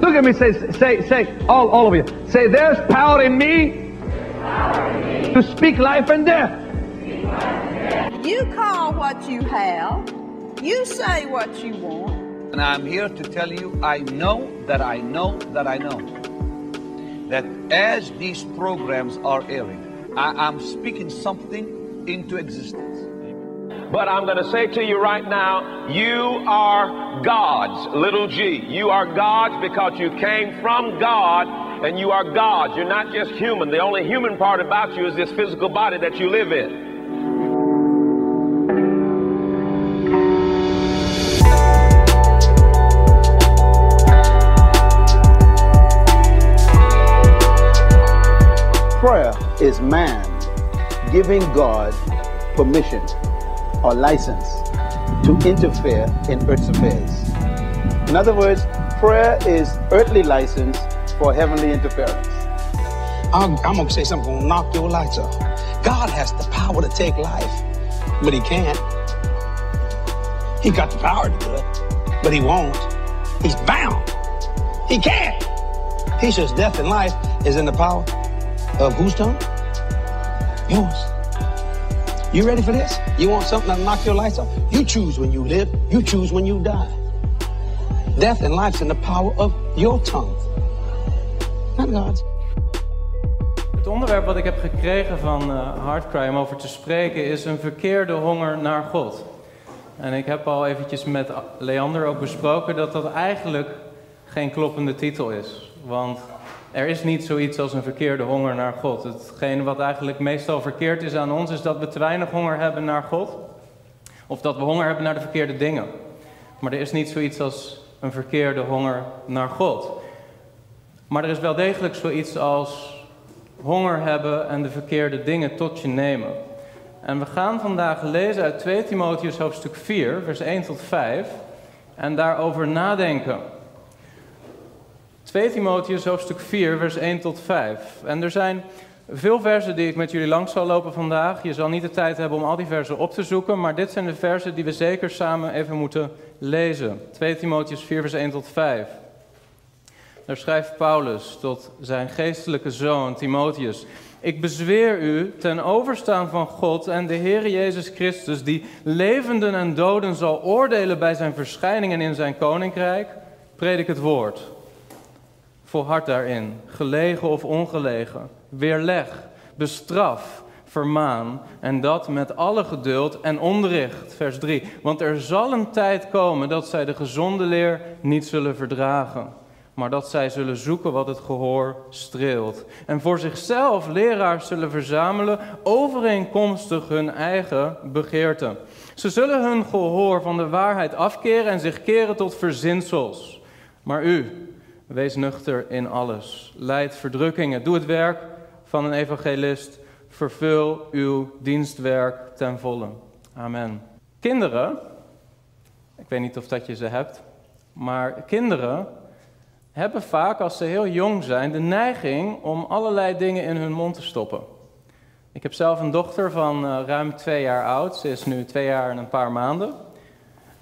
Look at me, say, say, say, all, all of you. Say, there's power in me to speak life and death. You call what you have. You say what you want. And I'm here to tell you, I know that I know that I know that as these programs are airing, I am speaking something into existence. But I'm going to say to you right now, you are God's, little g. You are God's because you came from God and you are God. You're not just human. The only human part about you is this physical body that you live in. Prayer is man giving God permission or license to interfere in earth's affairs. In other words, prayer is earthly license for heavenly interference. I'm, I'm gonna say something gonna knock your lights off. God has the power to take life, but he can't. He got the power to do it, but he won't. He's bound. He can't. He says death and life is in the power of whose tongue? Yours. You ready for this? You want something that'll knock your lights off? You choose when you live. You choose when you die. Death and life's in the power of your tongue. Not God's. Het onderwerp wat ik heb gekregen van uh, Hardcry om over te spreken is een verkeerde honger naar God. En ik heb al eventjes met Leander ook besproken dat dat eigenlijk geen kloppende titel is. Want er is niet zoiets als een verkeerde honger naar God. Hetgeen wat eigenlijk meestal verkeerd is aan ons, is dat we te weinig honger hebben naar God. Of dat we honger hebben naar de verkeerde dingen. Maar er is niet zoiets als een verkeerde honger naar God. Maar er is wel degelijk zoiets als honger hebben en de verkeerde dingen tot je nemen. En we gaan vandaag lezen uit 2 Timotheus hoofdstuk 4, vers 1 tot 5. En daarover nadenken. 2 Timotheus hoofdstuk 4, vers 1 tot 5. En er zijn veel versen die ik met jullie langs zal lopen vandaag. Je zal niet de tijd hebben om al die versen op te zoeken, maar dit zijn de versen die we zeker samen even moeten lezen. 2 Timotheus 4, vers 1 tot 5. Daar schrijft Paulus tot zijn geestelijke zoon Timotheus. Ik bezweer u ten overstaan van God en de Heer Jezus Christus, die levenden en doden zal oordelen bij zijn verschijningen in zijn koninkrijk, predik het woord volhard daarin, gelegen of ongelegen. Weerleg, bestraf, vermaan en dat met alle geduld en onderricht. Vers 3. Want er zal een tijd komen dat zij de gezonde leer niet zullen verdragen, maar dat zij zullen zoeken wat het gehoor streelt. En voor zichzelf leraars zullen verzamelen overeenkomstig hun eigen begeerten. Ze zullen hun gehoor van de waarheid afkeren en zich keren tot verzinsels. Maar u, Wees nuchter in alles. Leid verdrukkingen. Doe het werk van een evangelist. Vervul uw dienstwerk ten volle. Amen. Kinderen, ik weet niet of dat je ze hebt, maar kinderen hebben vaak als ze heel jong zijn de neiging om allerlei dingen in hun mond te stoppen. Ik heb zelf een dochter van uh, ruim twee jaar oud. Ze is nu twee jaar en een paar maanden.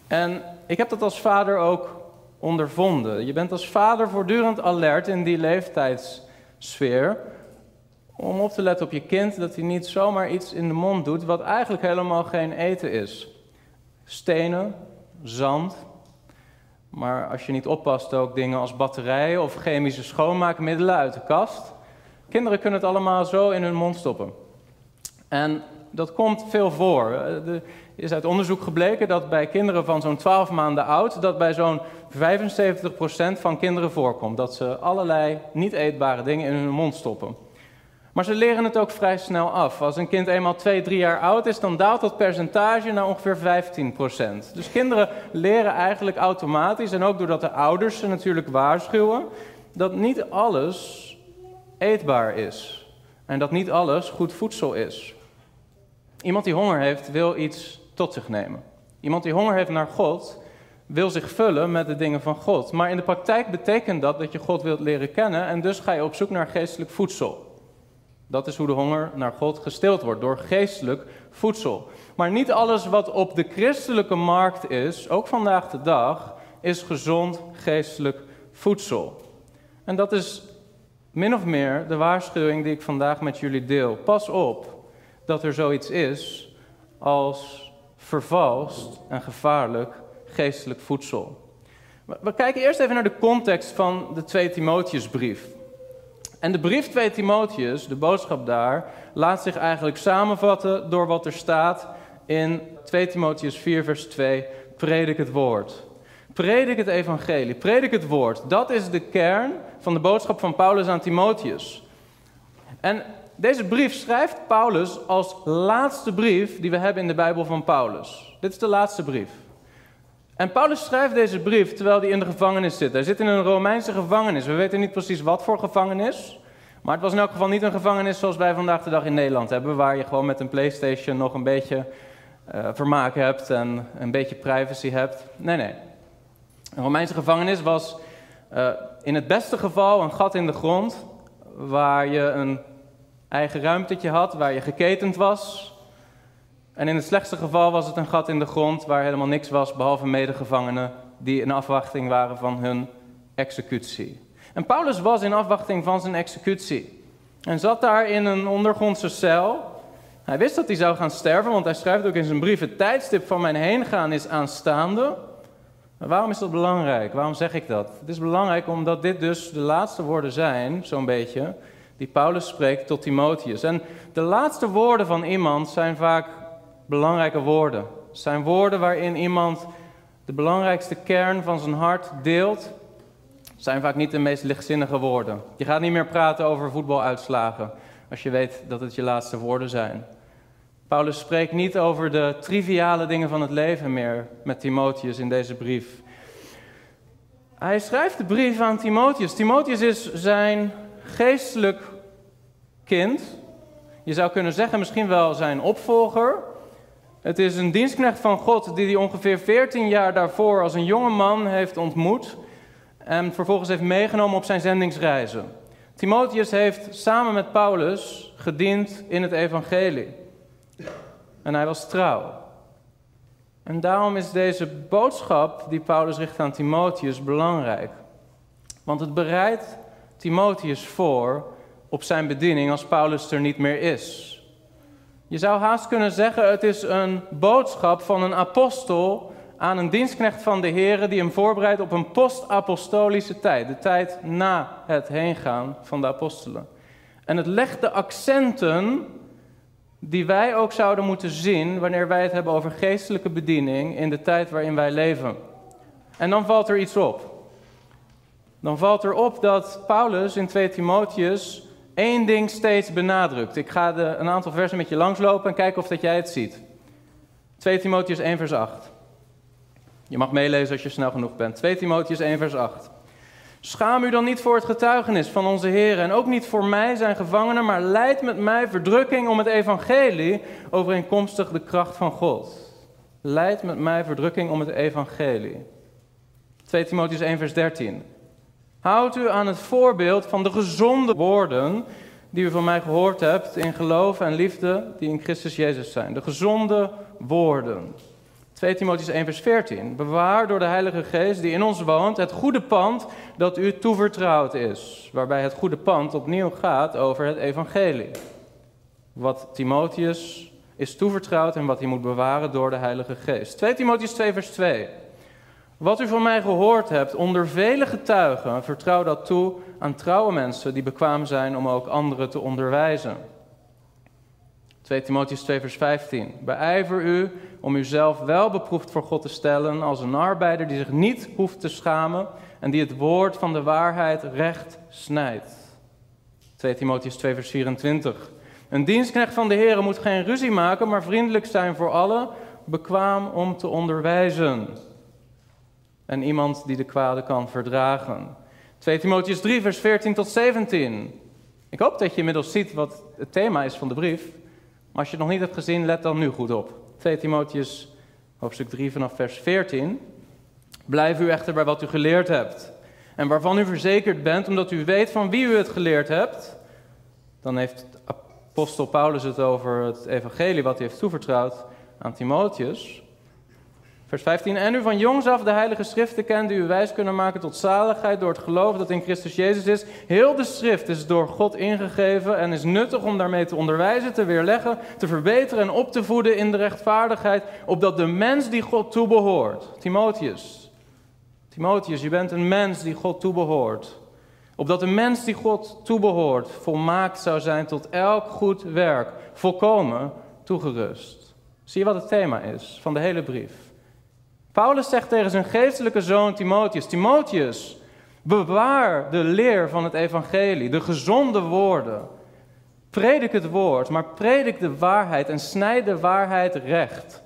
En ik heb dat als vader ook ondervonden. Je bent als vader voortdurend alert in die leeftijdssfeer. Om op te letten op je kind dat hij niet zomaar iets in de mond doet wat eigenlijk helemaal geen eten is. Stenen, zand, maar als je niet oppast ook dingen als batterijen of chemische schoonmaakmiddelen uit de kast. Kinderen kunnen het allemaal zo in hun mond stoppen. En dat komt veel voor. Er is uit onderzoek gebleken dat bij kinderen van zo'n 12 maanden oud, dat bij zo'n 75% van kinderen voorkomt. Dat ze allerlei niet eetbare dingen in hun mond stoppen. Maar ze leren het ook vrij snel af. Als een kind eenmaal 2, 3 jaar oud is, dan daalt dat percentage naar ongeveer 15%. Dus kinderen leren eigenlijk automatisch, en ook doordat de ouders ze natuurlijk waarschuwen, dat niet alles eetbaar is. En dat niet alles goed voedsel is. Iemand die honger heeft, wil iets tot zich nemen. Iemand die honger heeft naar God, wil zich vullen met de dingen van God. Maar in de praktijk betekent dat dat je God wilt leren kennen en dus ga je op zoek naar geestelijk voedsel. Dat is hoe de honger naar God gestild wordt, door geestelijk voedsel. Maar niet alles wat op de christelijke markt is, ook vandaag de dag, is gezond geestelijk voedsel. En dat is min of meer de waarschuwing die ik vandaag met jullie deel. Pas op dat er zoiets is als vervalst en gevaarlijk geestelijk voedsel. We kijken eerst even naar de context van de 2 Timotheusbrief. En de brief 2 Timotheus, de boodschap daar, laat zich eigenlijk samenvatten door wat er staat in 2 Timotheus 4, vers 2. Predik het woord. Predik het evangelie, predik het woord. Dat is de kern van de boodschap van Paulus aan Timotheus. En deze brief schrijft Paulus als laatste brief die we hebben in de Bijbel van Paulus. Dit is de laatste brief. En Paulus schrijft deze brief terwijl hij in de gevangenis zit. Hij zit in een Romeinse gevangenis. We weten niet precies wat voor gevangenis. Maar het was in elk geval niet een gevangenis zoals wij vandaag de dag in Nederland hebben. Waar je gewoon met een PlayStation nog een beetje uh, vermaak hebt en een beetje privacy hebt. Nee, nee. Een Romeinse gevangenis was uh, in het beste geval een gat in de grond. Waar je een eigen ruimtetje had, waar je geketend was. En in het slechtste geval was het een gat in de grond waar helemaal niks was behalve medegevangenen die in afwachting waren van hun executie. En Paulus was in afwachting van zijn executie en zat daar in een ondergrondse cel. Hij wist dat hij zou gaan sterven, want hij schrijft ook in zijn brief: Het tijdstip van mijn heengaan is aanstaande. Maar waarom is dat belangrijk? Waarom zeg ik dat? Het is belangrijk omdat dit dus de laatste woorden zijn, zo'n beetje, die Paulus spreekt tot Timotheus. En de laatste woorden van iemand zijn vaak belangrijke woorden. Het zijn woorden waarin iemand de belangrijkste kern van zijn hart deelt. Het zijn vaak niet de meest lichtzinnige woorden. Je gaat niet meer praten over voetbaluitslagen als je weet dat het je laatste woorden zijn. Paulus spreekt niet over de triviale dingen van het leven meer met Timotheus in deze brief. Hij schrijft de brief aan Timotheus. Timotheus is zijn geestelijk kind. Je zou kunnen zeggen misschien wel zijn opvolger. Het is een dienstknecht van God die hij ongeveer 14 jaar daarvoor als een jonge man heeft ontmoet en vervolgens heeft meegenomen op zijn zendingsreizen. Timotheus heeft samen met Paulus gediend in het evangelie. En hij was trouw. En daarom is deze boodschap die Paulus richt aan Timotheus belangrijk. Want het bereidt Timotheus voor op zijn bediening als Paulus er niet meer is. Je zou haast kunnen zeggen, het is een boodschap van een apostel aan een dienstknecht van de Heer die hem voorbereidt op een post-apostolische tijd, de tijd na het heengaan van de apostelen. En het legt de accenten die wij ook zouden moeten zien wanneer wij het hebben over geestelijke bediening in de tijd waarin wij leven. En dan valt er iets op. Dan valt er op dat Paulus in 2 Timotheus één ding steeds benadrukt. Ik ga de, een aantal versen met je langslopen en kijken of dat jij het ziet. 2 Timotheus 1 vers 8. Je mag meelezen als je snel genoeg bent. 2 Timotheus 1 vers 8. Schaam u dan niet voor het getuigenis van onze Heer en ook niet voor mij zijn gevangenen, maar leid met mij verdrukking om het evangelie overeenkomstig de kracht van God. Leid met mij verdrukking om het evangelie. 2 Timotheus 1 vers 13. Houd u aan het voorbeeld van de gezonde woorden die u van mij gehoord hebt in geloof en liefde die in Christus Jezus zijn. De gezonde woorden. 2 Timotheus 1 vers 14. Bewaar door de Heilige Geest die in ons woont het goede pand dat u toevertrouwd is. Waarbij het goede pand opnieuw gaat over het evangelie. Wat Timotheus is toevertrouwd en wat hij moet bewaren door de Heilige Geest. 2 Timotheus 2 vers 2. Wat u van mij gehoord hebt onder vele getuigen, vertrouw dat toe aan trouwe mensen die bekwaam zijn om ook anderen te onderwijzen. 2 Timotheus 2 vers 15. Beijver u om uzelf wel beproefd voor God te stellen als een arbeider die zich niet hoeft te schamen en die het woord van de waarheid recht snijdt. 2 Timotheus 2 vers 24. Een dienstknecht van de Heer moet geen ruzie maken, maar vriendelijk zijn voor allen, bekwaam om te onderwijzen en iemand die de kwade kan verdragen. 2 Timotheus 3, vers 14 tot 17. Ik hoop dat je inmiddels ziet wat het thema is van de brief. Maar als je het nog niet hebt gezien, let dan nu goed op. 2 Timotheus, hoofdstuk 3, vanaf vers 14. Blijf u echter bij wat u geleerd hebt. En waarvan u verzekerd bent, omdat u weet van wie u het geleerd hebt. Dan heeft apostel Paulus het over het evangelie wat hij heeft toevertrouwd aan Timotheus. Vers 15. En u van jongs af de heilige schriften kent die u wijs kunnen maken tot zaligheid door het geloof dat in Christus Jezus is. Heel de schrift is door God ingegeven en is nuttig om daarmee te onderwijzen, te weerleggen, te verbeteren en op te voeden in de rechtvaardigheid, opdat de mens die God toebehoort. Timotheus. Timotheus, je bent een mens die God toebehoort. Opdat de mens die God toebehoort volmaakt zou zijn tot elk goed werk, volkomen toegerust. Zie je wat het thema is van de hele brief? Paulus zegt tegen zijn geestelijke zoon Timotheus: Timotheus, bewaar de leer van het evangelie, de gezonde woorden. Predik het woord, maar predik de waarheid en snijd de waarheid recht.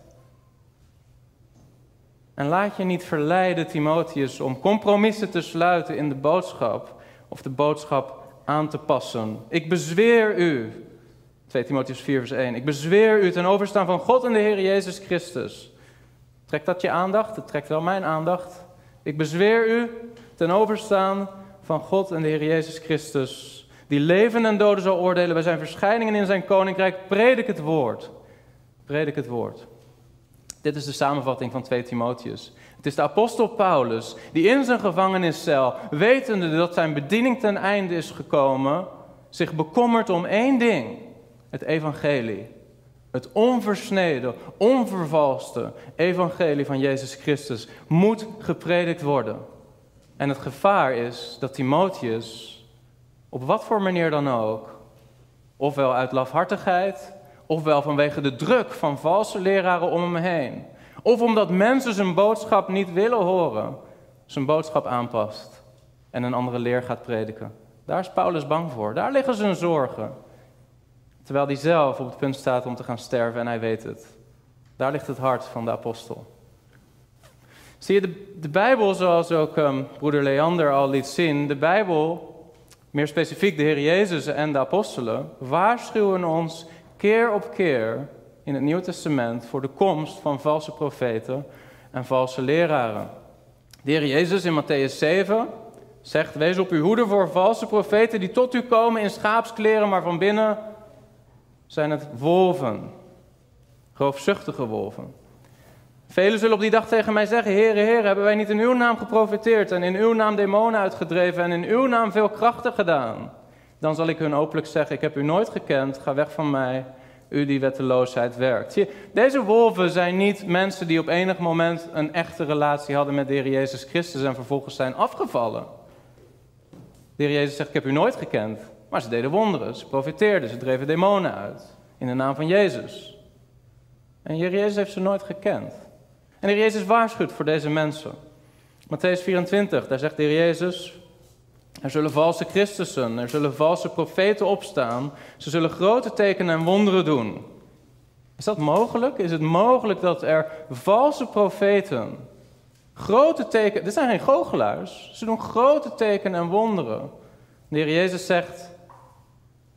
En laat je niet verleiden, Timotheus, om compromissen te sluiten in de boodschap of de boodschap aan te passen. Ik bezweer u, 2 Timotheus 4, vers 1, ik bezweer u ten overstaan van God en de Heer Jezus Christus. Trekt dat je aandacht? Het trekt wel mijn aandacht. Ik bezweer u ten overstaan van God en de Heer Jezus Christus, die leven en doden zal oordelen bij zijn verschijningen in zijn koninkrijk. Predik het woord. Predik het woord. Dit is de samenvatting van 2 Timotheus. Het is de apostel Paulus die in zijn gevangeniscel, wetende dat zijn bediening ten einde is gekomen, zich bekommert om één ding: het evangelie. Het onversneden, onvervalste evangelie van Jezus Christus moet gepredikt worden. En het gevaar is dat Timotheus, op wat voor manier dan ook, ofwel uit lafhartigheid, ofwel vanwege de druk van valse leraren om hem heen, of omdat mensen zijn boodschap niet willen horen, zijn boodschap aanpast en een andere leer gaat prediken. Daar is Paulus bang voor. Daar liggen zijn zorgen. Terwijl hij zelf op het punt staat om te gaan sterven en hij weet het. Daar ligt het hart van de apostel. Zie je, de, de Bijbel, zoals ook um, broeder Leander al liet zien, de Bijbel, meer specifiek de Heer Jezus en de apostelen, waarschuwen ons keer op keer in het Nieuwe Testament voor de komst van valse profeten en valse leraren. De Heer Jezus in Matthäus 7 zegt: Wees op uw hoede voor valse profeten die tot u komen in schaapskleren, maar van binnen zijn het wolven. Roofzuchtige wolven. Velen zullen op die dag tegen mij zeggen: Heere, Heere, hebben wij niet in uw naam geprofiteerd en in uw naam demonen uitgedreven en in uw naam veel krachten gedaan? Dan zal ik hun openlijk zeggen: Ik heb u nooit gekend, ga weg van mij, u die wetteloosheid werkt. Deze wolven zijn niet mensen die op enig moment een echte relatie hadden met de Heer Jezus Christus en vervolgens zijn afgevallen. De Heer Jezus zegt: Ik heb u nooit gekend. Maar ze deden wonderen, ze profiteerden, ze dreven demonen uit. In de naam van Jezus. En Jezus heeft ze nooit gekend. En Jezus waarschuwt voor deze mensen. Matthäus 24, daar zegt de Heer Jezus: Er zullen valse Christussen, er zullen valse profeten opstaan. Ze zullen grote tekenen en wonderen doen. Is dat mogelijk? Is het mogelijk dat er valse profeten grote tekenen. Dit zijn geen goochelaars. Ze doen grote tekenen en wonderen. De Heer Jezus zegt: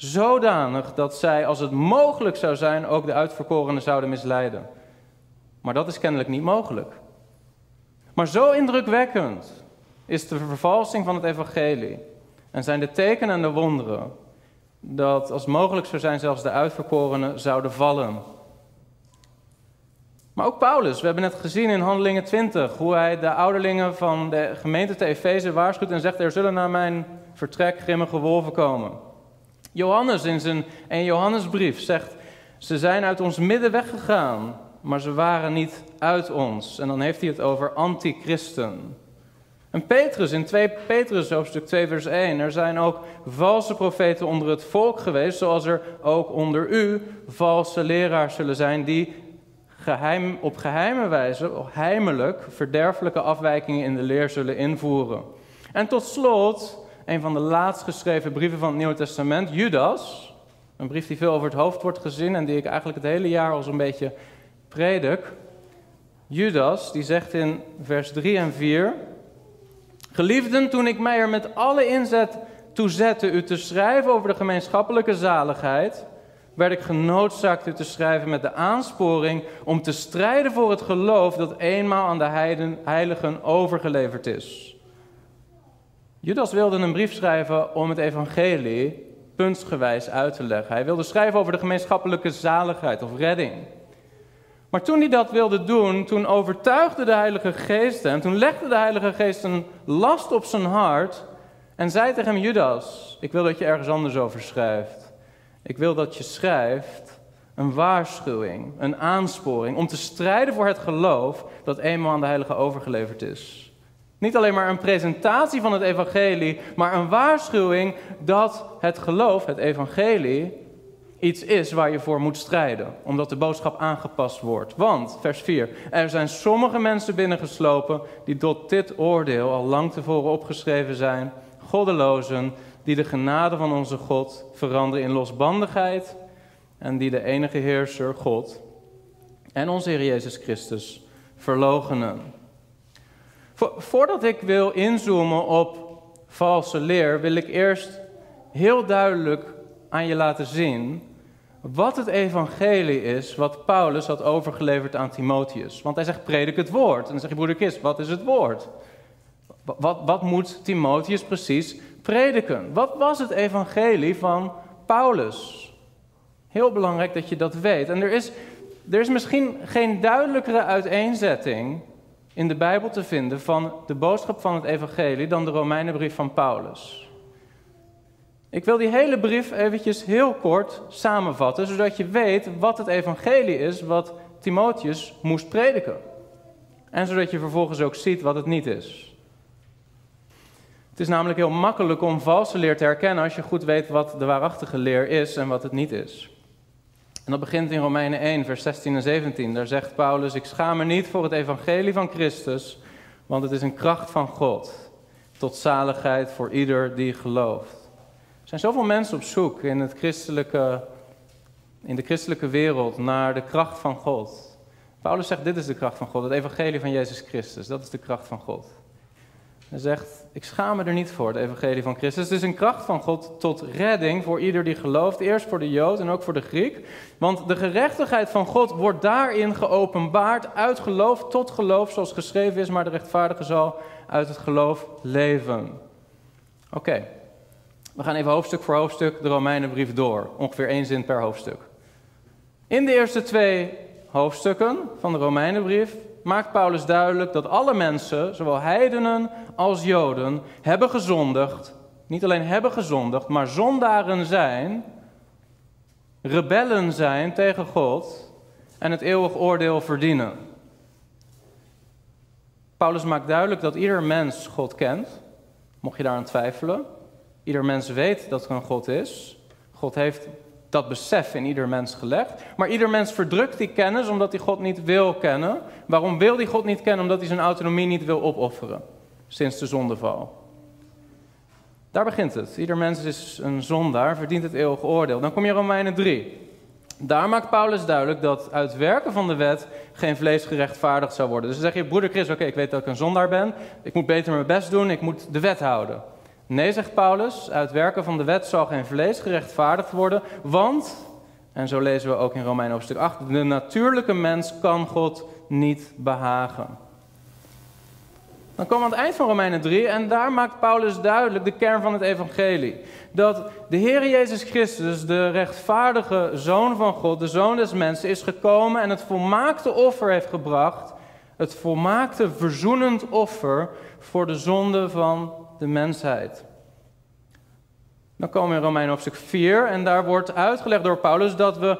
Zodanig dat zij, als het mogelijk zou zijn, ook de uitverkorenen zouden misleiden. Maar dat is kennelijk niet mogelijk. Maar zo indrukwekkend is de vervalsing van het evangelie en zijn de tekenen en de wonderen dat als mogelijk zou zijn zelfs de uitverkorenen zouden vallen. Maar ook Paulus, we hebben net gezien in Handelingen 20 hoe hij de ouderlingen van de gemeente te Efeze waarschuwt en zegt er zullen naar mijn vertrek grimmige wolven komen. Johannes in zijn 1 Johannesbrief zegt: Ze zijn uit ons midden weggegaan, maar ze waren niet uit ons. En dan heeft hij het over antichristen. En Petrus in 2 Petrus hoofdstuk 2 vers 1. Er zijn ook valse profeten onder het volk geweest, zoals er ook onder u valse leraars zullen zijn die geheim, op geheime wijze, heimelijk, verderfelijke afwijkingen in de leer zullen invoeren. En tot slot een van de laatst geschreven brieven van het Nieuwe Testament, Judas. Een brief die veel over het hoofd wordt gezien en die ik eigenlijk het hele jaar al zo'n beetje predik. Judas, die zegt in vers 3 en 4: Geliefden, toen ik mij er met alle inzet toe zette u te schrijven over de gemeenschappelijke zaligheid, werd ik genoodzaakt u te schrijven met de aansporing om te strijden voor het geloof dat eenmaal aan de heiligen overgeleverd is. Judas wilde een brief schrijven om het evangelie puntsgewijs uit te leggen. Hij wilde schrijven over de gemeenschappelijke zaligheid of redding. Maar toen hij dat wilde doen, toen overtuigde de Heilige Geest hem. Toen legde de Heilige Geest een last op zijn hart. En zei tegen hem: Judas, ik wil dat je ergens anders over schrijft. Ik wil dat je schrijft een waarschuwing, een aansporing om te strijden voor het geloof dat eenmaal aan de Heilige overgeleverd is. Niet alleen maar een presentatie van het evangelie, maar een waarschuwing dat het geloof, het evangelie, iets is waar je voor moet strijden, omdat de boodschap aangepast wordt. Want, vers 4, er zijn sommige mensen binnengeslopen die tot dit oordeel al lang tevoren opgeschreven zijn, goddelozen, die de genade van onze God veranderen in losbandigheid en die de enige heerser, God, en onze Heer Jezus Christus verlogenen. Voordat ik wil inzoomen op valse leer, wil ik eerst heel duidelijk aan je laten zien wat het evangelie is wat Paulus had overgeleverd aan Timotheus. Want hij zegt, predik het woord. En dan zeg je, broeder Kist, wat is het woord? Wat, wat moet Timotheus precies prediken? Wat was het evangelie van Paulus? Heel belangrijk dat je dat weet. En er is, er is misschien geen duidelijkere uiteenzetting in de Bijbel te vinden van de boodschap van het evangelie dan de Romeinenbrief van Paulus. Ik wil die hele brief eventjes heel kort samenvatten, zodat je weet wat het evangelie is wat Timotheus moest prediken. En zodat je vervolgens ook ziet wat het niet is. Het is namelijk heel makkelijk om valse leer te herkennen als je goed weet wat de waarachtige leer is en wat het niet is. En dat begint in Romeinen 1, vers 16 en 17. Daar zegt Paulus: Ik schaam me niet voor het evangelie van Christus, want het is een kracht van God tot zaligheid voor ieder die gelooft. Er zijn zoveel mensen op zoek in, het christelijke, in de christelijke wereld naar de kracht van God. Paulus zegt: Dit is de kracht van God, het evangelie van Jezus Christus. Dat is de kracht van God. Hij zegt, ik schaam me er niet voor, het evangelie van Christus. Het is een kracht van God tot redding voor ieder die gelooft. Eerst voor de Jood en ook voor de Griek. Want de gerechtigheid van God wordt daarin geopenbaard uit geloof tot geloof, zoals geschreven is. Maar de rechtvaardige zal uit het geloof leven. Oké, we gaan even hoofdstuk voor hoofdstuk de Romeinenbrief door. Ongeveer één zin per hoofdstuk. In de eerste twee hoofdstukken van de Romeinenbrief maakt Paulus duidelijk dat alle mensen, zowel heidenen als joden, hebben gezondigd. Niet alleen hebben gezondigd, maar zondaren zijn, rebellen zijn tegen God en het eeuwig oordeel verdienen. Paulus maakt duidelijk dat ieder mens God kent, mocht je daaraan twijfelen. Ieder mens weet dat er een God is. God heeft dat besef in ieder mens gelegd. Maar ieder mens verdrukt die kennis omdat hij God niet wil kennen. Waarom wil hij God niet kennen? Omdat hij zijn autonomie niet wil opofferen. Sinds de zondeval. Daar begint het. Ieder mens is een zondaar, verdient het eeuwige oordeel. Dan kom je Romeinen 3. Daar maakt Paulus duidelijk dat uit werken van de wet geen vlees gerechtvaardigd zou worden. Dus dan zeg je, broeder Chris, oké, ik weet dat ik een zondaar ben. Ik moet beter mijn best doen, ik moet de wet houden. Nee, zegt Paulus, uit werken van de wet zal geen vlees gerechtvaardigd worden, want, en zo lezen we ook in Romeinen hoofdstuk 8, de natuurlijke mens kan God niet behagen. Dan komen we aan het eind van Romeinen 3 en daar maakt Paulus duidelijk de kern van het evangelie. Dat de Heer Jezus Christus, de rechtvaardige Zoon van God, de Zoon des mensen, is gekomen en het volmaakte offer heeft gebracht. Het volmaakte verzoenend offer voor de zonde van de mensheid. Dan komen we in Romeinen hoofdstuk 4 en daar wordt uitgelegd door Paulus dat we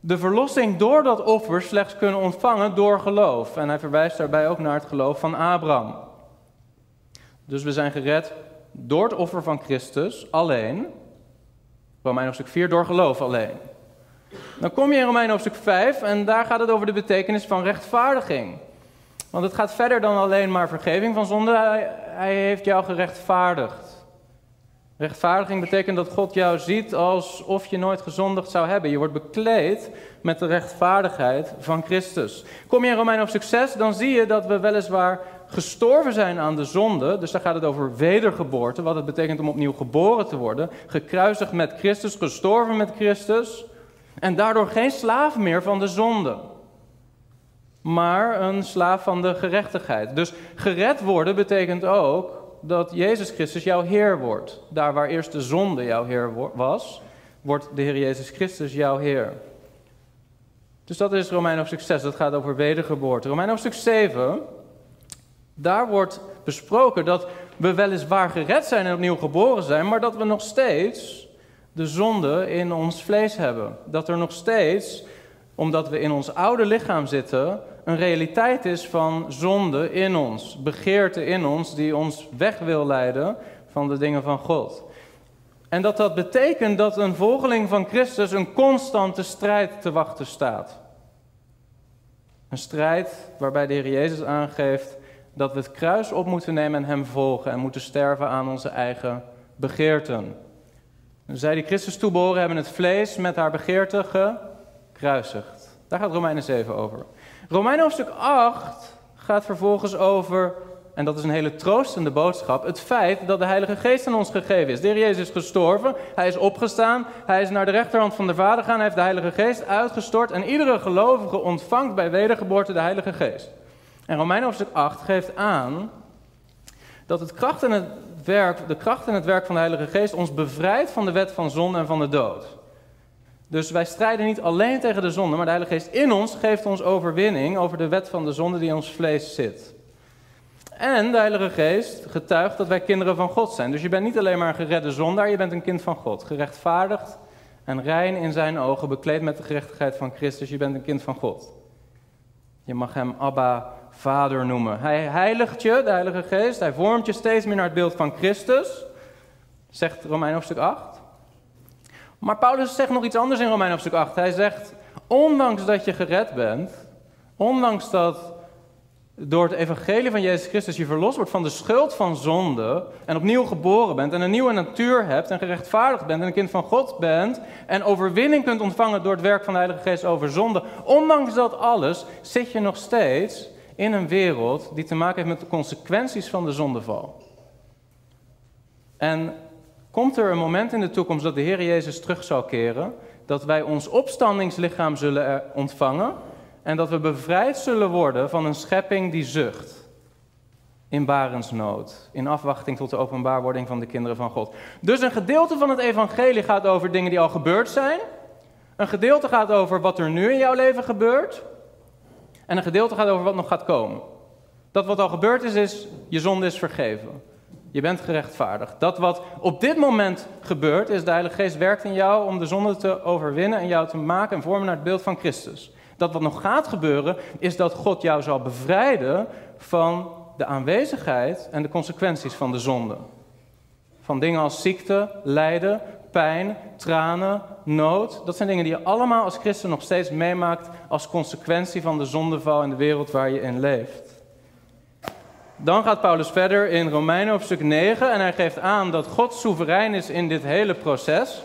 de verlossing door dat offer slechts kunnen ontvangen door geloof. En hij verwijst daarbij ook naar het geloof van Abraham. Dus we zijn gered door het offer van Christus alleen. Romeinen hoofdstuk 4 door geloof alleen. Dan kom je in Romeinen hoofdstuk 5 en daar gaat het over de betekenis van rechtvaardiging. Want het gaat verder dan alleen maar vergeving van zonde. Hij, heeft jou gerechtvaardigd. Rechtvaardiging betekent dat God jou ziet alsof je nooit gezondigd zou hebben. Je wordt bekleed met de rechtvaardigheid van Christus. Kom je in Romein hoofdstuk 6, dan zie je dat we weliswaar gestorven zijn aan de zonde. Dus daar gaat het over wedergeboorte, wat het betekent om opnieuw geboren te worden. Gekruisigd met Christus, gestorven met Christus. En daardoor geen slaaf meer van de zonde maar een slaaf van de gerechtigheid. Dus gered worden betekent ook dat Jezus Christus jouw Heer wordt. Daar waar eerst de zonde jouw Heer was, wordt de Heer Jezus Christus jouw Heer. Dus dat is Romein hoofdstuk 6, dat gaat over wedergeboorte. Romein hoofdstuk 7, daar wordt besproken dat we weliswaar gered zijn en opnieuw geboren zijn, maar dat we nog steeds de zonde in ons vlees hebben. Dat er nog steeds, omdat we in ons oude lichaam zitten, een realiteit is van zonde in ons, begeerte in ons die ons weg wil leiden van de dingen van God. En dat dat betekent dat een volgeling van Christus een constante strijd te wachten staat. Een strijd waarbij de Heer Jezus aangeeft dat we het kruis op moeten nemen en Hem volgen en moeten sterven aan onze eigen begeerten. Zij die Christus toebehoren hebben het vlees met haar begeerte gekruisigd. Daar gaat Romeinen 7 over. Romeinen hoofdstuk 8 gaat vervolgens over, en dat is een hele troostende boodschap, het feit dat de Heilige Geest aan ons gegeven is. De Heer Jezus is gestorven, hij is opgestaan, hij is naar de rechterhand van de Vader gegaan, hij heeft de Heilige Geest uitgestort en iedere gelovige ontvangt bij wedergeboorte de Heilige Geest. En Romeinen hoofdstuk 8 geeft aan dat het kracht en het werk, de kracht en het werk van de Heilige Geest ons bevrijdt van de wet van zonde en van de dood. Dus wij strijden niet alleen tegen de zonde, maar de Heilige Geest in ons geeft ons overwinning over de wet van de zonde die in ons vlees zit. En de Heilige Geest getuigt dat wij kinderen van God zijn. Dus je bent niet alleen maar een geredde zondaar, je bent een kind van God. Gerechtvaardigd en rein in zijn ogen, bekleed met de gerechtigheid van Christus. Je bent een kind van God. Je mag hem Abba, Vader noemen. Hij heiligt je, de Heilige Geest. Hij vormt je steeds meer naar het beeld van Christus. Zegt Romein hoofdstuk 8. Maar Paulus zegt nog iets anders in Romein hoofdstuk 8. Hij zegt, ondanks dat je gered bent, ondanks dat door het evangelie van Jezus Christus je verlost wordt van de schuld van zonde en opnieuw geboren bent en een nieuwe natuur hebt en gerechtvaardigd bent en een kind van God bent en overwinning kunt ontvangen door het werk van de Heilige Geest over zonde, ondanks dat alles zit je nog steeds in een wereld die te maken heeft met de consequenties van de zondeval. En komt er een moment in de toekomst dat de Heer Jezus terug zal keren, dat wij ons opstandingslichaam zullen ontvangen en dat we bevrijd zullen worden van een schepping die zucht. In barensnood, in afwachting tot de openbaarwording van de kinderen van God. Dus een gedeelte van het evangelie gaat over dingen die al gebeurd zijn. Een gedeelte gaat over wat er nu in jouw leven gebeurt. En een gedeelte gaat over wat nog gaat komen. Dat wat al gebeurd is, is je zonde is vergeven. Je bent gerechtvaardigd. Dat wat op dit moment gebeurt, is de Heilige Geest werkt in jou om de zonde te overwinnen en jou te maken en vormen naar het beeld van Christus. Dat wat nog gaat gebeuren, is dat God jou zal bevrijden van de aanwezigheid en de consequenties van de zonde. Van dingen als ziekte, lijden, pijn, tranen, nood. Dat zijn dingen die je allemaal als christen nog steeds meemaakt als consequentie van de zondeval in de wereld waar je in leeft. Dan gaat Paulus verder in Romeinen hoofdstuk 9 en hij geeft aan dat God soeverein is in dit hele proces.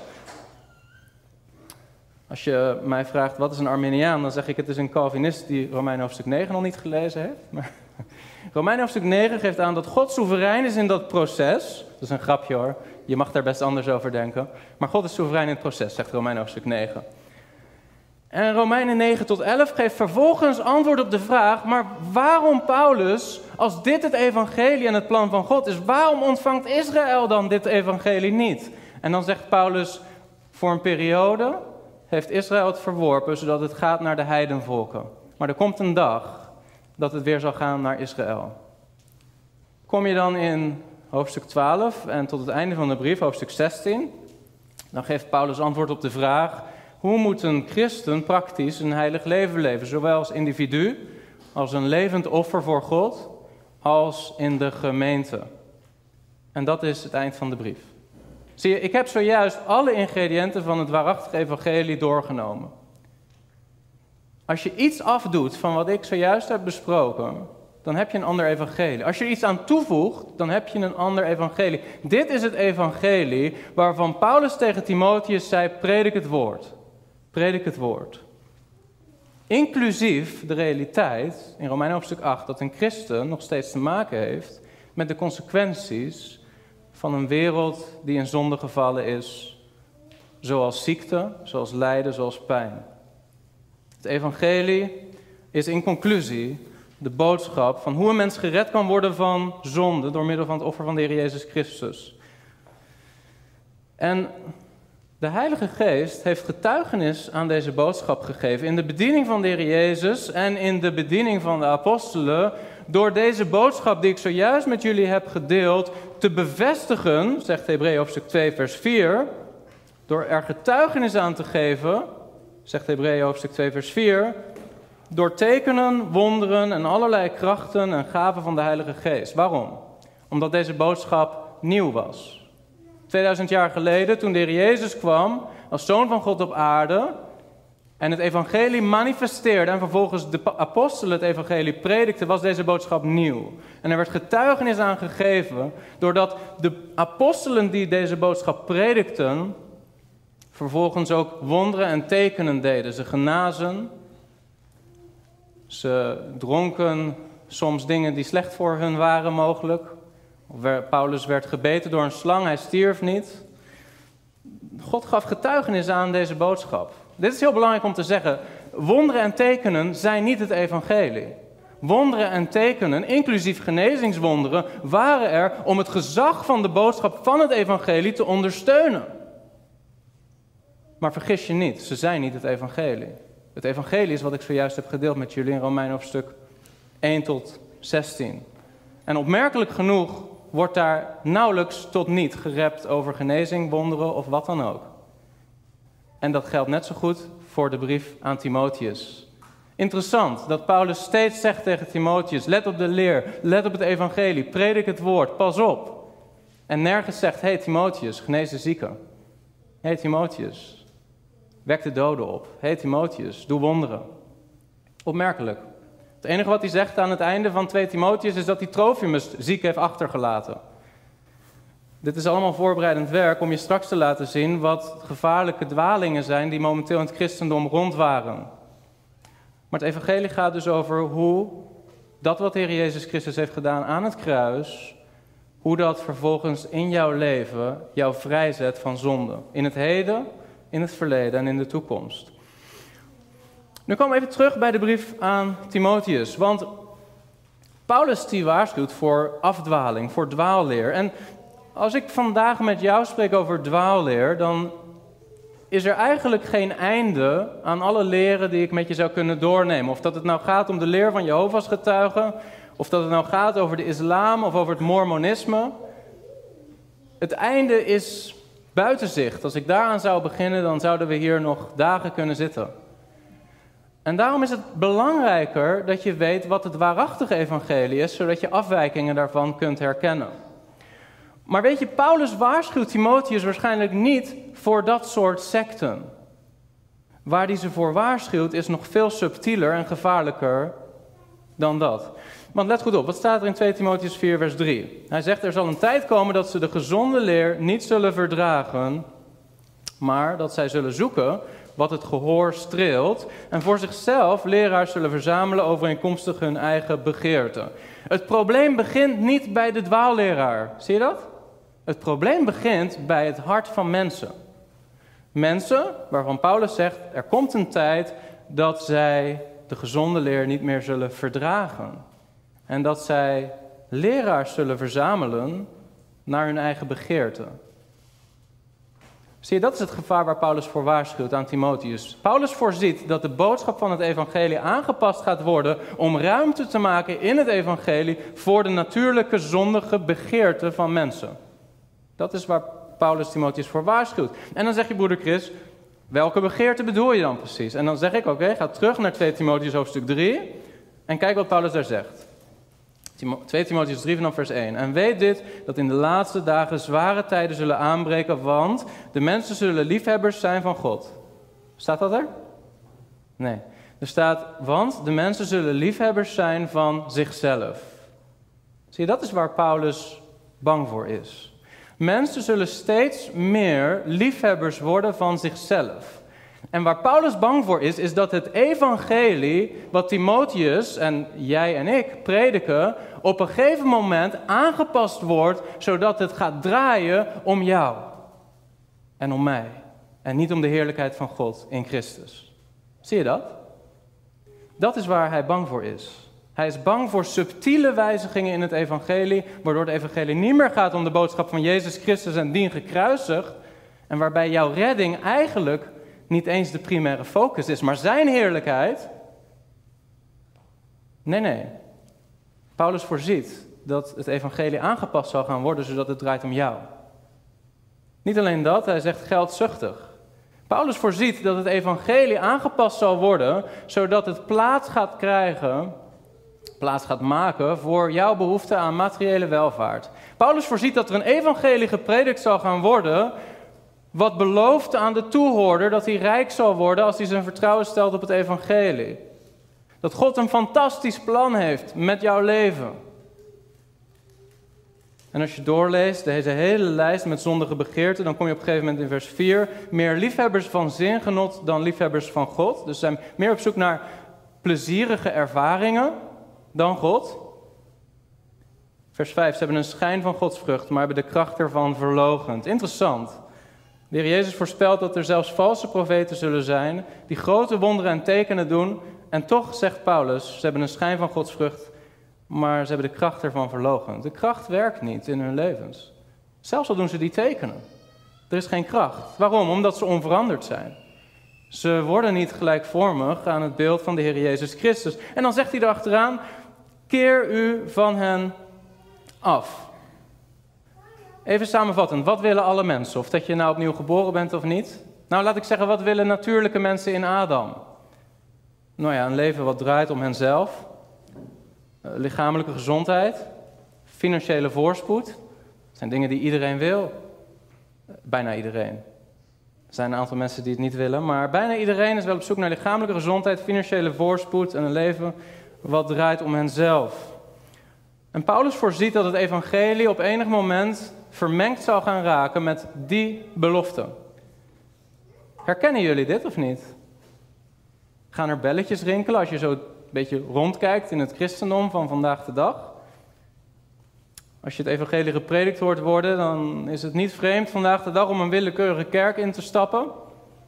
Als je mij vraagt wat is een Arminiaan, dan zeg ik het is een Calvinist die Romeinen hoofdstuk 9 nog niet gelezen heeft. Maar Romeinen hoofdstuk 9 geeft aan dat God soeverein is in dat proces. Dat is een grapje hoor, je mag daar best anders over denken. Maar God is soeverein in het proces, zegt Romeinen hoofdstuk 9. En Romeinen 9 tot 11 geeft vervolgens antwoord op de vraag: maar waarom Paulus, als dit het evangelie en het plan van God is, waarom ontvangt Israël dan dit evangelie niet? En dan zegt Paulus: voor een periode heeft Israël het verworpen, zodat het gaat naar de heidenvolken. Maar er komt een dag dat het weer zal gaan naar Israël. Kom je dan in hoofdstuk 12 en tot het einde van de brief, hoofdstuk 16, dan geeft Paulus antwoord op de vraag: hoe moet een christen praktisch een heilig leven leven, zowel als individu, als een levend offer voor God, als in de gemeente? En dat is het eind van de brief. Zie je, ik heb zojuist alle ingrediënten van het waarachtige evangelie doorgenomen. Als je iets afdoet van wat ik zojuist heb besproken, dan heb je een ander evangelie. Als je iets aan toevoegt, dan heb je een ander evangelie. Dit is het evangelie waarvan Paulus tegen Timotheus zei: predik het woord. Predik het woord. Inclusief de realiteit in Romein hoofdstuk 8 dat een christen nog steeds te maken heeft met de consequenties van een wereld die in zonde gevallen is, zoals ziekte, zoals lijden, zoals pijn. Het evangelie is in conclusie de boodschap van hoe een mens gered kan worden van zonde door middel van het offer van de Heer Jezus Christus. En De Heilige Geest heeft getuigenis aan deze boodschap gegeven in de bediening van de Heer Jezus en in de bediening van de apostelen door deze boodschap die ik zojuist met jullie heb gedeeld te bevestigen, zegt Hebreeën hoofdstuk 2 vers 4, door er getuigenis aan te geven, zegt Hebreeën hoofdstuk 2 vers 4, door tekenen, wonderen en allerlei krachten en gaven van de Heilige Geest. Waarom? Omdat deze boodschap nieuw was. 2000 jaar geleden, toen de Heer Jezus kwam als Zoon van God op aarde en het evangelie manifesteerde en vervolgens de apostelen het evangelie predikten, was deze boodschap nieuw. En er werd getuigenis aan gegeven doordat de apostelen die deze boodschap predikten, vervolgens ook wonderen en tekenen deden. Ze genazen, ze dronken soms dingen die slecht voor hun waren mogelijk. Paulus werd gebeten door een slang, hij stierf niet. God gaf getuigenis aan deze boodschap. Dit is heel belangrijk om te zeggen. Wonderen en tekenen zijn niet het evangelie. Wonderen en tekenen, inclusief genezingswonderen, waren er om het gezag van de boodschap van het evangelie te ondersteunen. Maar vergis je niet, ze zijn niet het evangelie. Het evangelie is wat ik zojuist heb gedeeld met jullie in Romein hoofdstuk 1 tot 16. En opmerkelijk genoeg wordt daar nauwelijks tot niet gerept over genezing, wonderen of wat dan ook. En dat geldt net zo goed voor de brief aan Timotheus. Interessant dat Paulus steeds zegt tegen Timotheus: let op de leer, let op het evangelie, predik het woord, pas op. En nergens zegt: hey Timotheus, genees de zieken. hey Timotheus, wek de doden op. hey Timotheus, doe wonderen. Opmerkelijk. Het enige wat hij zegt aan het einde van 2 Timotheus is dat hij Trofimus ziek heeft achtergelaten. Dit is allemaal voorbereidend werk om je straks te laten zien wat gevaarlijke dwalingen zijn die momenteel in het christendom rondwaren. Maar het evangelie gaat dus over hoe dat wat de Heer Jezus Christus heeft gedaan aan het kruis, hoe dat vervolgens in jouw leven jou vrijzet van zonde. In het heden, in het verleden en in de toekomst. Nu komen we even terug bij de brief aan Timotheus. Want Paulus die waarschuwt voor afdwaling, voor dwaalleer. En als ik vandaag met jou spreek over dwaalleer, dan is er eigenlijk geen einde aan alle leren die ik met je zou kunnen doornemen. Of dat het nou gaat om de leer van Jehovah's getuigen, of dat het nou gaat over de islam of over het mormonisme. Het einde is buiten zicht. Als ik daaraan zou beginnen, dan zouden we hier nog dagen kunnen zitten. En daarom is het belangrijker dat je weet wat het waarachtige evangelie is, zodat je afwijkingen daarvan kunt herkennen. Maar weet je, Paulus waarschuwt Timotheus waarschijnlijk niet voor dat soort secten. Waar hij ze voor waarschuwt is nog veel subtieler en gevaarlijker dan dat. Want let goed op, wat staat er in 2 Timotheus 4, vers 3? Hij zegt, er zal een tijd komen dat ze de gezonde leer niet zullen verdragen, maar dat zij zullen zoeken wat het gehoor streelt en voor zichzelf leraars zullen verzamelen overeenkomstig hun eigen begeerte. Het probleem begint niet bij de dwaalleraar. Zie je dat? Het probleem begint bij het hart van mensen. Mensen waarvan Paulus zegt, er komt een tijd dat zij de gezonde leer niet meer zullen verdragen. En dat zij leraars zullen verzamelen naar hun eigen begeerte. Zie je, dat is het gevaar waar Paulus voor waarschuwt aan Timotheus. Paulus voorziet dat de boodschap van het evangelie aangepast gaat worden om ruimte te maken in het evangelie voor de natuurlijke zondige begeerte van mensen. Dat is waar Paulus Timotheus voor waarschuwt. En dan zeg je, broeder Chris, welke begeerte bedoel je dan precies? En dan zeg ik, oké, ga terug naar 2 Timotheus hoofdstuk 3 en kijk wat Paulus daar zegt. 2 Timotheus 3 vanaf vers 1. En weet dit, dat in de laatste dagen zware tijden zullen aanbreken, want de mensen zullen liefhebbers zijn van God. Staat dat er? Nee. Er staat, want de mensen zullen liefhebbers zijn van zichzelf. Zie je, dat is waar Paulus bang voor is. Mensen zullen steeds meer liefhebbers worden van zichzelf. En waar Paulus bang voor is, is dat het evangelie, wat Timotheus en jij en ik prediken, op een gegeven moment aangepast wordt, zodat het gaat draaien om jou en om mij. En niet om de heerlijkheid van God in Christus. Zie je dat? Dat is waar hij bang voor is. Hij is bang voor subtiele wijzigingen in het evangelie, waardoor het evangelie niet meer gaat om de boodschap van Jezus Christus en dien gekruisigd. En waarbij jouw redding eigenlijk niet eens de primaire focus is, maar zijn heerlijkheid. Nee, nee. Paulus voorziet dat het evangelie aangepast zal gaan worden, zodat het draait om jou. Niet alleen dat, hij zegt geldzuchtig. Paulus voorziet dat het evangelie aangepast zal worden, zodat het plaats gaat krijgen, plaats gaat maken voor jouw behoefte aan materiële welvaart. Paulus voorziet dat er een evangelie gepredikt zal gaan worden, wat belooft aan de toehoorder dat hij rijk zal worden als hij zijn vertrouwen stelt op het evangelie. Dat God een fantastisch plan heeft met jouw leven. En als je doorleest deze hele lijst met zondige begeerten, dan kom je op een gegeven moment in vers 4. Meer liefhebbers van zingenot dan liefhebbers van God. Dus zijn meer op zoek naar plezierige ervaringen dan God. Vers 5. Ze hebben een schijn van godsvrucht, maar hebben de kracht ervan verlogend. Interessant. De heer Jezus voorspelt dat er zelfs valse profeten zullen zijn die grote wonderen en tekenen doen. En toch zegt Paulus, ze hebben een schijn van godsvrucht, maar ze hebben de kracht ervan verlogen. De kracht werkt niet in hun levens. Zelfs al doen ze die tekenen. Er is geen kracht. Waarom? Omdat ze onveranderd zijn. Ze worden niet gelijkvormig aan het beeld van de Heer Jezus Christus. En dan zegt hij erachteraan: keer u van hen af. Even samenvattend, wat willen alle mensen? Of dat je nou opnieuw geboren bent of niet? Nou, laat ik zeggen, wat willen natuurlijke mensen in Adam? Nou ja, een leven wat draait om henzelf, eh, lichamelijke gezondheid, financiële voorspoed. Dat zijn dingen die iedereen wil. Eh, bijna iedereen. Er zijn een aantal mensen die het niet willen, maar bijna iedereen is wel op zoek naar lichamelijke gezondheid, financiële voorspoed en een leven wat draait om henzelf. En Paulus voorziet dat het evangelie op enig moment vermengd zal gaan raken met die belofte. Herkennen jullie dit of niet? Gaan er belletjes rinkelen als je zo een beetje rondkijkt in het christendom van vandaag de dag? Als je het evangelie gepredikt hoort worden, dan is het niet vreemd vandaag de dag om een willekeurige kerk in te stappen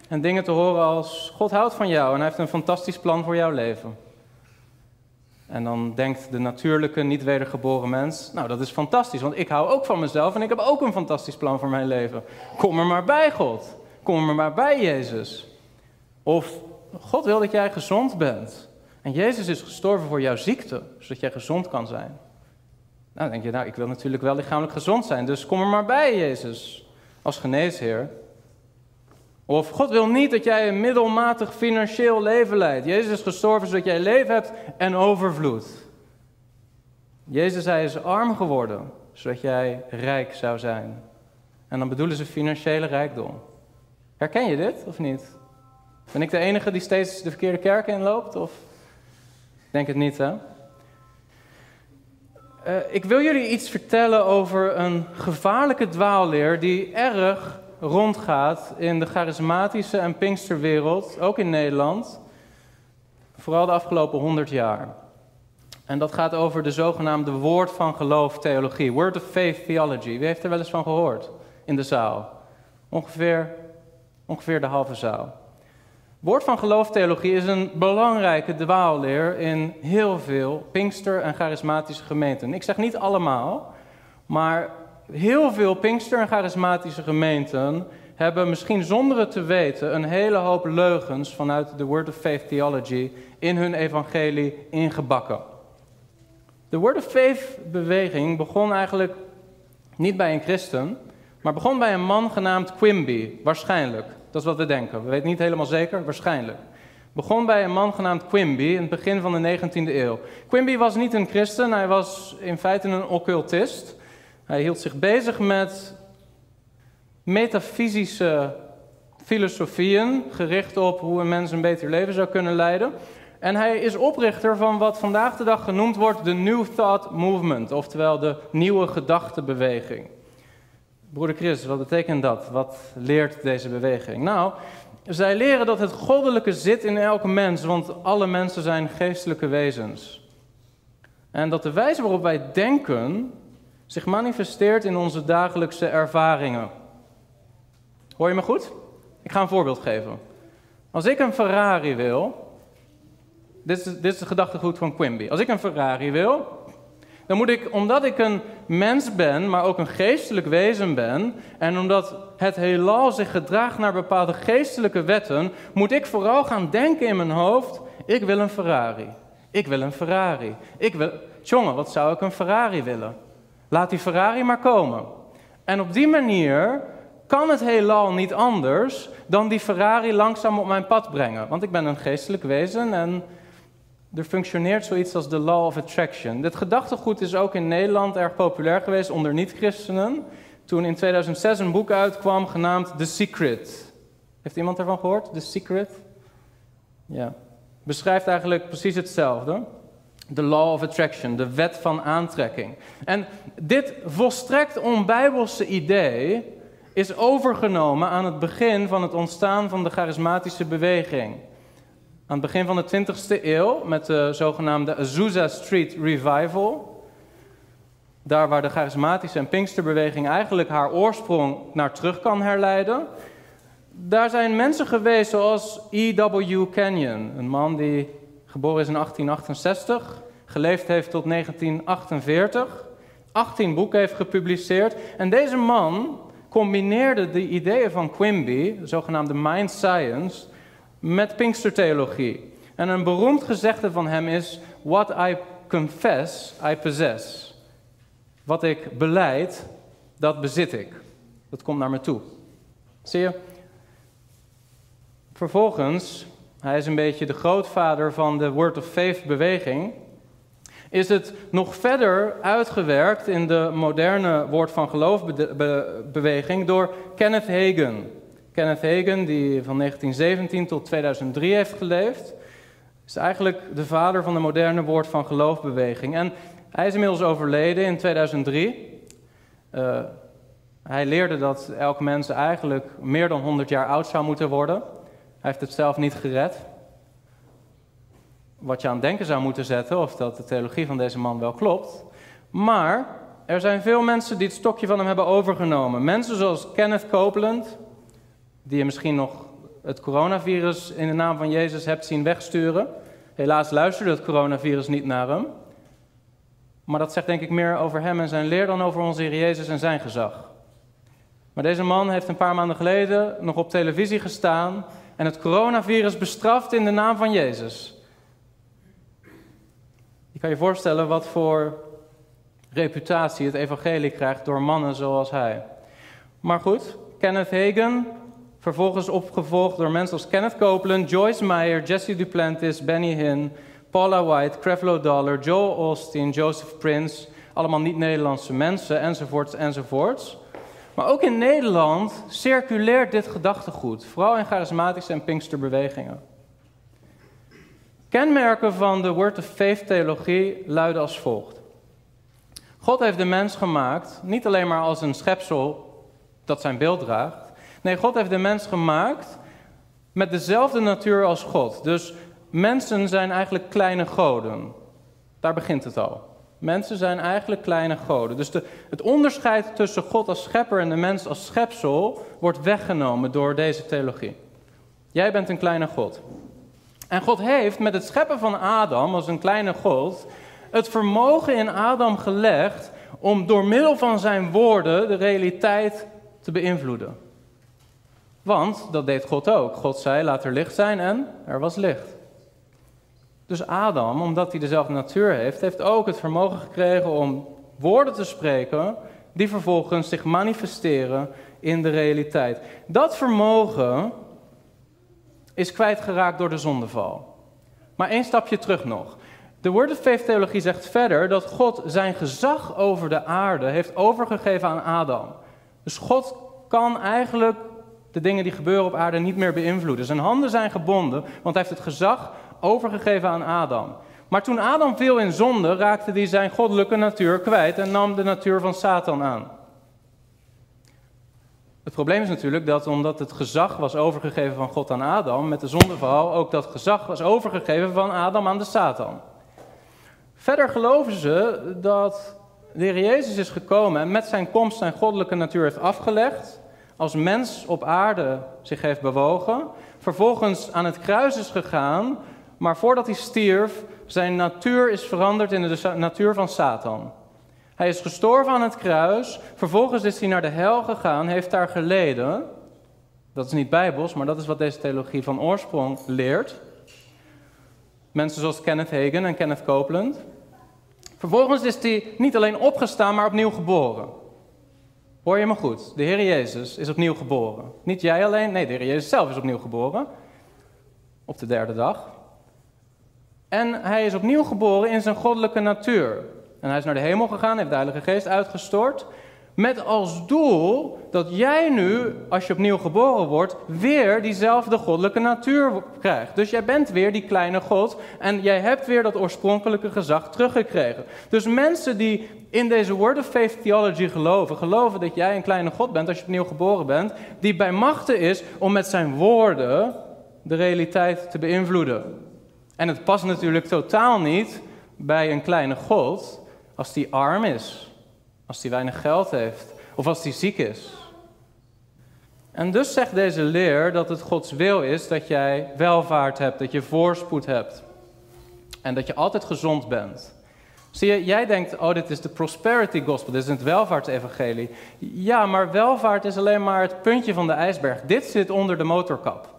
en dingen te horen als God houdt van jou en hij heeft een fantastisch plan voor jouw leven. En dan denkt de natuurlijke, niet wedergeboren mens, nou dat is fantastisch, want ik hou ook van mezelf en ik heb ook een fantastisch plan voor mijn leven. Kom er maar bij God, kom er maar bij Jezus. Of God wil dat jij gezond bent. En Jezus is gestorven voor jouw ziekte, zodat jij gezond kan zijn. Nou, dan denk je, nou, ik wil natuurlijk wel lichamelijk gezond zijn, dus kom er maar bij, Jezus, als geneesheer. Of God wil niet dat jij een middelmatig financieel leven leidt. Jezus is gestorven zodat jij leven hebt en overvloed. Jezus, hij is arm geworden, zodat jij rijk zou zijn. En dan bedoelen ze financiële rijkdom. Herken je dit of niet? Ben ik de enige die steeds de verkeerde kerk inloopt? Of? Ik denk het niet, hè? Uh, ik wil jullie iets vertellen over een gevaarlijke dwaalleer die erg rondgaat in de charismatische en pinksterwereld, ook in Nederland, vooral de afgelopen honderd jaar. En dat gaat over de zogenaamde woord van geloof theologie, word of faith theology. Wie heeft er wel eens van gehoord in de zaal? Ongeveer, ongeveer de halve zaal. Woord van geloof theologie is een belangrijke dwaalleer in heel veel Pinkster- en charismatische gemeenten. Ik zeg niet allemaal, maar heel veel Pinkster- en charismatische gemeenten hebben misschien zonder het te weten een hele hoop leugens vanuit de Word of Faith Theology in hun evangelie ingebakken. De Word of Faith beweging begon eigenlijk niet bij een christen, maar begon bij een man genaamd Quimby, waarschijnlijk. Dat is wat we denken. We weten niet helemaal zeker, waarschijnlijk. Begon bij een man genaamd Quimby in het begin van de 19e eeuw. Quimby was niet een christen, hij was in feite een occultist. Hij hield zich bezig met metafysische filosofieën, gericht op hoe een mens een beter leven zou kunnen leiden. En hij is oprichter van wat vandaag de dag genoemd wordt de New Thought Movement, oftewel de nieuwe gedachtenbeweging. Broeder Chris, wat betekent dat? Wat leert deze beweging? Nou, zij leren dat het goddelijke zit in elke mens, want alle mensen zijn geestelijke wezens. En dat de wijze waarop wij denken zich manifesteert in onze dagelijkse ervaringen. Hoor je me goed? Ik ga een voorbeeld geven. Als ik een Ferrari wil, dit is, dit is de gedachtegoed van Quimby. Als ik een Ferrari wil, dan moet ik, omdat ik een mens ben, maar ook een geestelijk wezen ben, en omdat het heelal zich gedraagt naar bepaalde geestelijke wetten, moet ik vooral gaan denken in mijn hoofd: ik wil een Ferrari. Ik wil een Ferrari. Ik wil. Jongen, wat zou ik een Ferrari willen? Laat die Ferrari maar komen. En op die manier kan het heelal niet anders dan die Ferrari langzaam op mijn pad brengen. Want ik ben een geestelijk wezen en er functioneert zoiets als de law of attraction. Dit gedachtegoed is ook in Nederland erg populair geweest onder niet-christenen. Toen in 2006 een boek uitkwam genaamd The Secret. Heeft iemand ervan gehoord? The Secret? Ja. Beschrijft eigenlijk precies hetzelfde. De law of attraction, de wet van aantrekking. En dit volstrekt onbijbelse idee is overgenomen aan het begin van het ontstaan van de charismatische beweging. Aan het begin van de 20e eeuw met de zogenaamde Azusa Street Revival. Daar waar de charismatische en Pinksterbeweging eigenlijk haar oorsprong naar terug kan herleiden. Daar zijn mensen geweest zoals E.W. Kenyon, een man die geboren is in 1868, geleefd heeft tot 1948, 18 boeken heeft gepubliceerd. En deze man combineerde de ideeën van Quimby, de zogenaamde mind science, met Pinkstertheologie. En een beroemd gezegde van hem is: What I confess, I possess. Wat ik beleid, dat bezit ik. Dat komt naar me toe. Zie je? Vervolgens, hij is een beetje de grootvader van de Word of Faith beweging. Is het nog verder uitgewerkt in de moderne Woord van Geloof beweging door Kenneth Hagin. Kenneth Hagin, die van 1917 tot 2003 heeft geleefd, is eigenlijk de vader van de moderne woord van geloofbeweging. En hij is inmiddels overleden in 2003. Uh, hij leerde dat elk mens eigenlijk meer dan 100 jaar oud zou moeten worden. Hij heeft het zelf niet gered. Wat je aan het denken zou moeten zetten, of dat de theologie van deze man wel klopt. Maar er zijn veel mensen die het stokje van hem hebben overgenomen. Mensen zoals Kenneth Copeland, die je misschien nog het coronavirus in de naam van Jezus hebt zien wegsturen. Helaas luisterde het coronavirus niet naar hem. Maar dat zegt denk ik meer over hem en zijn leer dan over onze Heer Jezus en zijn gezag. Maar deze man heeft een paar maanden geleden nog op televisie gestaan en het coronavirus bestraft in de naam van Jezus. Je kan je voorstellen wat voor reputatie het evangelie krijgt door mannen zoals hij. Maar goed, Kenneth Hagen Vervolgens opgevolgd door mensen als Kenneth Copeland, Joyce Meyer, Jesse Duplantis, Benny Hinn, Paula White, Creflo Dollar, Joel Austin, Joseph Prince. Allemaal niet-Nederlandse mensen, enzovoorts, enzovoorts. Maar ook in Nederland circuleert dit gedachtegoed, vooral in charismatische en pinksterbewegingen. Kenmerken van de Word of Faith theologie luiden als volgt. God heeft de mens gemaakt, niet alleen maar als een schepsel dat zijn beeld draagt, Nee, God heeft de mens gemaakt met dezelfde natuur als God. Dus mensen zijn eigenlijk kleine goden. Daar begint het al. Mensen zijn eigenlijk kleine goden. Dus de, het onderscheid tussen God als schepper en de mens als schepsel wordt weggenomen door deze theologie. Jij bent een kleine God. En God heeft met het scheppen van Adam als een kleine God het vermogen in Adam gelegd om door middel van zijn woorden de realiteit te beïnvloeden. Want dat deed God ook. God zei: laat er licht zijn en er was licht. Dus Adam, omdat hij dezelfde natuur heeft, heeft ook het vermogen gekregen om woorden te spreken die vervolgens zich manifesteren in de realiteit. Dat vermogen is kwijtgeraakt door de zondeval. Maar één stapje terug nog. De Word of Faith theologie zegt verder dat God zijn gezag over de aarde heeft overgegeven aan Adam. Dus God kan eigenlijk de dingen die gebeuren op aarde niet meer beïnvloeden. Zijn handen zijn gebonden, want hij heeft het gezag overgegeven aan Adam. Maar toen Adam viel in zonde, raakte hij zijn goddelijke natuur kwijt en nam de natuur van Satan aan. Het probleem is natuurlijk dat omdat het gezag was overgegeven van God aan Adam, met de zondeval ook dat gezag was overgegeven van Adam aan de Satan. Verder geloven ze dat de Heer Jezus is gekomen en met zijn komst zijn goddelijke natuur heeft afgelegd als mens op aarde zich heeft bewogen, vervolgens aan het kruis is gegaan, maar voordat hij stierf, zijn natuur is veranderd in de natuur van Satan. Hij is gestorven aan het kruis. Vervolgens is hij naar de hel gegaan, heeft daar geleden. Dat is niet bijbels, maar dat is wat deze theologie van oorsprong leert. Mensen zoals Kenneth Hagen en Kenneth Copeland. Vervolgens is hij niet alleen opgestaan, maar opnieuw geboren. Hoor je me goed? De Heer Jezus is opnieuw geboren. Niet jij alleen, nee, de Heer Jezus zelf is opnieuw geboren. Op de derde dag. En hij is opnieuw geboren in zijn goddelijke natuur. En hij is naar de hemel gegaan, heeft de Heilige Geest uitgestort. Met als doel dat jij nu, als je opnieuw geboren wordt, weer diezelfde goddelijke natuur krijgt. Dus jij bent weer die kleine God en jij hebt weer dat oorspronkelijke gezag teruggekregen. Dus mensen die in deze Word of Faith Theology geloven, geloven dat jij een kleine God bent als je opnieuw geboren bent, die bij machten is om met zijn woorden de realiteit te beïnvloeden. En het past natuurlijk totaal niet bij een kleine God als die arm is, als die weinig geld heeft of als die ziek is. En dus zegt deze leer dat het Gods wil is dat jij welvaart hebt, dat je voorspoed hebt en dat je altijd gezond bent. Zie je, jij denkt, oh dit is de prosperity gospel, dit is het welvaartsevangelie. Ja, maar welvaart is alleen maar het puntje van de ijsberg. Dit zit onder de motorkap.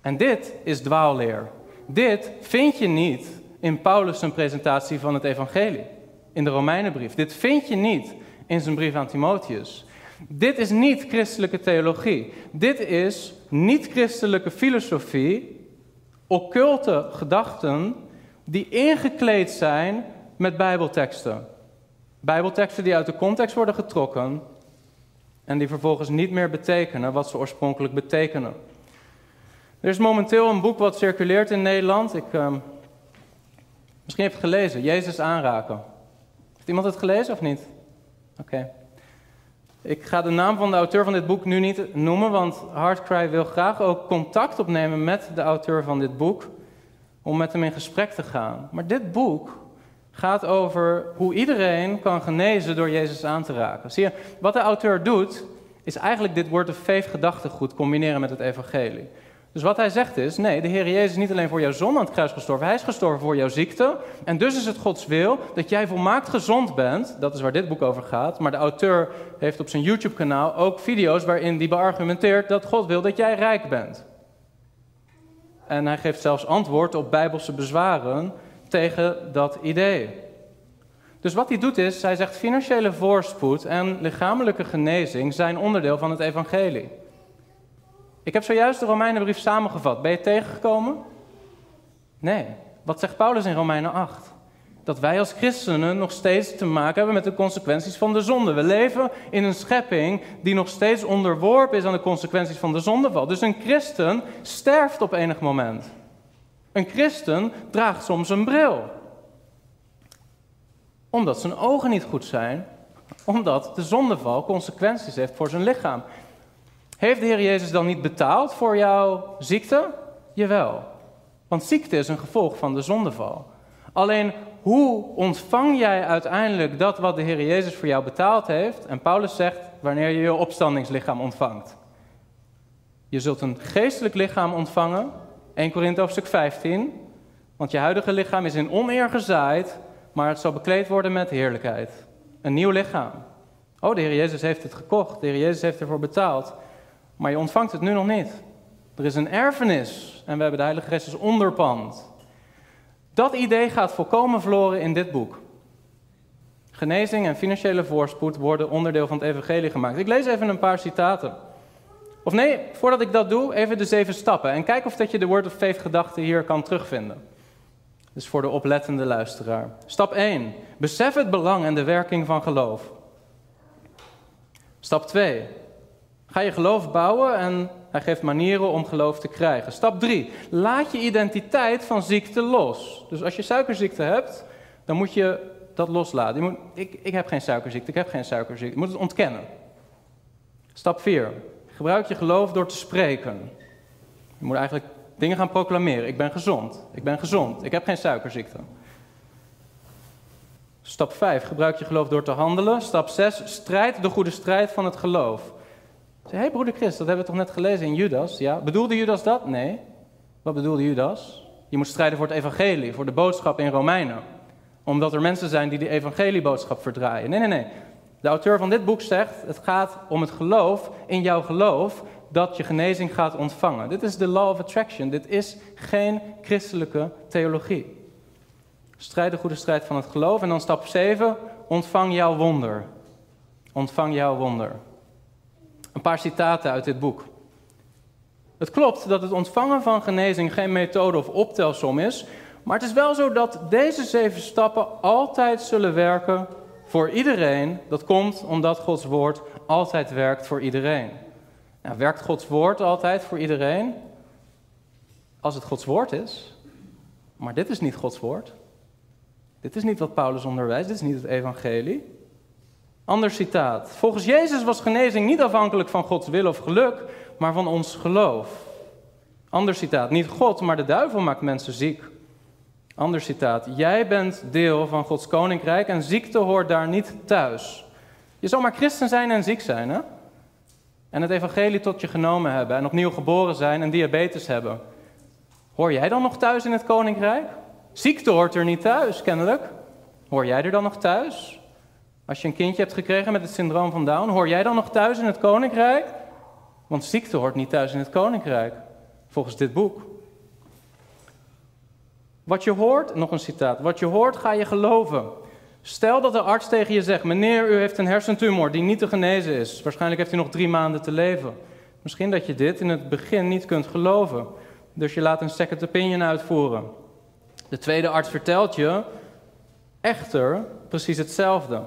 En dit is dwaalleer. Dit vind je niet in Paulus' presentatie van het evangelie, in de Romeinenbrief. Dit vind je niet in zijn brief aan Timotheus. Dit is niet christelijke theologie. Dit is niet-christelijke filosofie, occulte gedachten die ingekleed zijn met bijbelteksten. Bijbelteksten die uit de context worden getrokken en die vervolgens niet meer betekenen wat ze oorspronkelijk betekenen. Er is momenteel een boek wat circuleert in Nederland. Ik, uh, misschien het gelezen, Jezus aanraken. Heeft iemand het gelezen of niet? Oké. Ik ga de naam van de auteur van dit boek nu niet noemen, want Hardcry wil graag ook contact opnemen met de auteur van dit boek, om met hem in gesprek te gaan. Maar dit boek gaat over hoe iedereen kan genezen door Jezus aan te raken. Zie je, wat de auteur doet, is eigenlijk dit word of faith gedachtegoed combineren met het evangelie. Dus wat hij zegt is, nee, de Heer Jezus is niet alleen voor jouw zon aan het kruis gestorven, hij is gestorven voor jouw ziekte. En dus is het Gods wil dat jij volmaakt gezond bent. Dat is waar dit boek over gaat. Maar de auteur heeft op zijn YouTube-kanaal ook video's waarin hij beargumenteert dat God wil dat jij rijk bent. En hij geeft zelfs antwoord op bijbelse bezwaren tegen dat idee. Dus wat hij doet is, hij zegt financiële voorspoed en lichamelijke genezing zijn onderdeel van het evangelie. Ik heb zojuist de Romeinenbrief samengevat. Ben je tegengekomen? Nee. Wat zegt Paulus in Romeinen 8? Dat wij als christenen nog steeds te maken hebben met de consequenties van de zonde. We leven in een schepping die nog steeds onderworpen is aan de consequenties van de zondeval. Dus een christen sterft op enig moment. Een christen draagt soms een bril. Omdat zijn ogen niet goed zijn, omdat de zondeval consequenties heeft voor zijn lichaam. Heeft de Heer Jezus dan niet betaald voor jouw ziekte? Jawel. Want ziekte is een gevolg van de zondeval. Alleen hoe ontvang jij uiteindelijk dat wat de Heer Jezus voor jou betaald heeft? En Paulus zegt wanneer je je opstandingslichaam ontvangt. Je zult een geestelijk lichaam ontvangen, 1 Korinthe hoofdstuk 15. Want je huidige lichaam is in oneer gezaaid, maar het zal bekleed worden met heerlijkheid. Een nieuw lichaam. Oh, de Heer Jezus heeft het gekocht. De Heer Jezus heeft ervoor betaald. Maar je ontvangt het nu nog niet. Er is een erfenis en we hebben de Heilige Geest als onderpand. Dat idee gaat volkomen verloren in dit boek. Genezing en financiële voorspoed worden onderdeel van het evangelie gemaakt. Ik lees even een paar citaten. Of nee, voordat ik dat doe, even de zeven stappen. En kijk of dat je de Word of Faith gedachte hier kan terugvinden. Dus voor de oplettende luisteraar. Stap 1. Besef het belang en de werking van geloof. Stap 2. Ga je geloof bouwen en hij geeft manieren om geloof te krijgen. Stap 3. Laat je identiteit van ziekte los. Dus als je suikerziekte hebt, dan moet je dat loslaten. Je moet, ik, ik heb geen suikerziekte, ik heb geen suikerziekte. Je moet het ontkennen. Stap 4. Gebruik je geloof door te spreken. Je moet eigenlijk dingen gaan proclameren. Ik ben gezond, ik ben gezond, ik heb geen suikerziekte. Stap 5. Gebruik je geloof door te handelen. Stap 6. Strijd de goede strijd van het geloof. Hé hey, broeder Chris, dat hebben we toch net gelezen in Judas? Ja, bedoelde Judas dat? Nee. Wat bedoelde Judas? Je moet strijden voor het evangelie, voor de boodschap in Romeinen. Omdat er mensen zijn die de evangelieboodschap verdraaien. Nee, nee, nee. De auteur van dit boek zegt: het gaat om het geloof, in jouw geloof, dat je genezing gaat ontvangen. Dit is de law of attraction. Dit is geen christelijke theologie. Strijd de goede strijd van het geloof. En dan stap 7, ontvang jouw wonder. Ontvang jouw wonder. Een paar citaten uit dit boek. Het klopt dat het ontvangen van genezing geen methode of optelsom is, maar het is wel zo dat deze zeven stappen altijd zullen werken voor iedereen. Dat komt omdat Gods woord altijd werkt voor iedereen. Werkt Gods woord altijd voor iedereen? Als het Gods woord is. Maar dit is niet Gods woord. Dit is niet wat Paulus onderwijst, dit is niet het evangelie. Ander citaat. Volgens Jezus was genezing niet afhankelijk van Gods wil of geluk, maar van ons geloof. Ander citaat. Niet God, maar de duivel maakt mensen ziek. Ander citaat. Jij bent deel van Gods koninkrijk en ziekte hoort daar niet thuis. Je zal maar christen zijn en ziek zijn, hè? En het evangelie tot je genomen hebben en opnieuw geboren zijn en diabetes hebben. Hoor jij dan nog thuis in het koninkrijk? Ziekte hoort er niet thuis, kennelijk. Hoor jij er dan nog thuis? Als je een kindje hebt gekregen met het syndroom van Down, hoor jij dan nog thuis in het koninkrijk? Want ziekte hoort niet thuis in het koninkrijk, volgens dit boek. Wat je hoort, nog een citaat, wat je hoort ga je geloven. Stel dat de arts tegen je zegt, meneer, u heeft een hersentumor die niet te genezen is. Waarschijnlijk heeft u nog drie maanden te leven. Misschien dat je dit in het begin niet kunt geloven. Dus je laat een second opinion uitvoeren. De tweede arts vertelt je echter precies hetzelfde.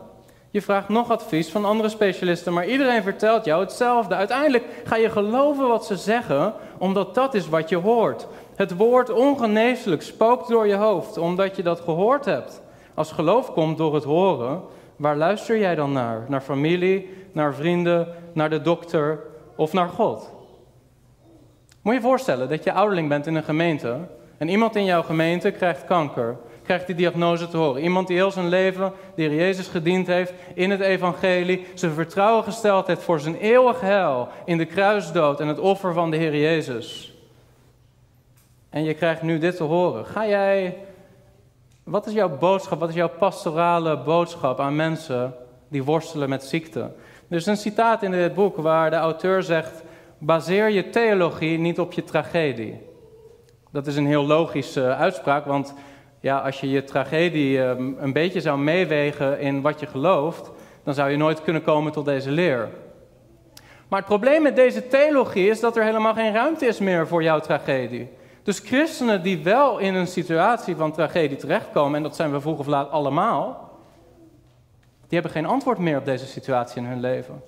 Je vraagt nog advies van andere specialisten, maar iedereen vertelt jou hetzelfde. Uiteindelijk ga je geloven wat ze zeggen, omdat dat is wat je hoort. Het woord ongeneeslijk spookt door je hoofd, omdat je dat gehoord hebt. Als geloof komt door het horen, waar luister jij dan naar? Naar familie, naar vrienden, naar de dokter of naar God? Moet je voorstellen dat je ouderling bent in een gemeente en iemand in jouw gemeente krijgt kanker, krijgt die diagnose te horen. Iemand die heel zijn leven de Heer Jezus gediend heeft in het evangelie, zijn vertrouwen gesteld heeft voor zijn eeuwig heil in de kruisdood en het offer van de Heer Jezus. En je krijgt nu dit te horen. Ga jij, wat is jouw boodschap, wat is jouw pastorale boodschap aan mensen die worstelen met ziekte? Er is een citaat in dit boek waar de auteur zegt, baseer je theologie niet op je tragedie. Dat is een heel logische uitspraak, want ja, als je je tragedie ehm, een beetje zou meewegen in wat je gelooft, dan zou je nooit kunnen komen tot deze leer. Maar het probleem met deze theologie is dat er helemaal geen ruimte is meer voor jouw tragedie. Dus christenen die wel in een situatie van tragedie terechtkomen, en dat zijn we vroeg of laat allemaal, die hebben geen antwoord meer op deze situatie in hun leven.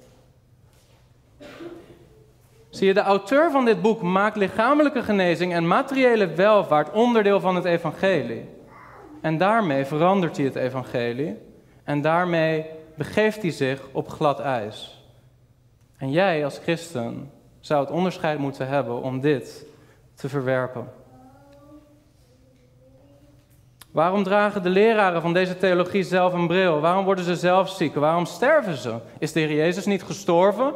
Zie je, de auteur van dit boek maakt lichamelijke genezing en materiële welvaart onderdeel van het evangelie. En daarmee verandert hij het evangelie en daarmee begeeft hij zich op glad ijs. En jij als christen zou het onderscheid moeten hebben om dit te verwerpen. Waarom dragen de leraren van deze theologie zelf een bril? Waarom worden ze zelf ziek? Waarom sterven ze? Is de Heer Jezus niet gestorven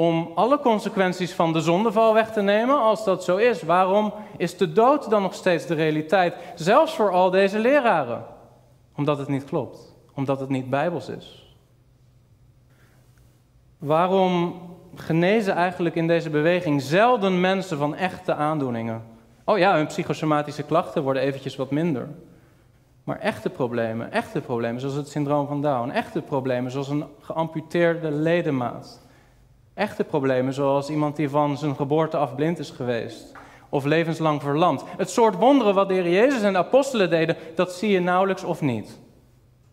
om alle consequenties van de zondeval weg te nemen? Als dat zo is, waarom is de dood dan nog steeds de realiteit? Zelfs voor al deze leraren. Omdat het niet klopt. Omdat het niet bijbels is. Waarom genezen eigenlijk in deze beweging zelden mensen van echte aandoeningen? Oh ja, hun psychosomatische klachten worden eventjes wat minder. Maar echte problemen, echte problemen zoals het syndroom van Down, echte problemen zoals een geamputeerde ledemaat, Echte problemen zoals iemand die van zijn geboorte af blind is geweest. Of levenslang verlamd. Het soort wonderen wat de Heer Jezus en de apostelen deden, dat zie je nauwelijks of niet.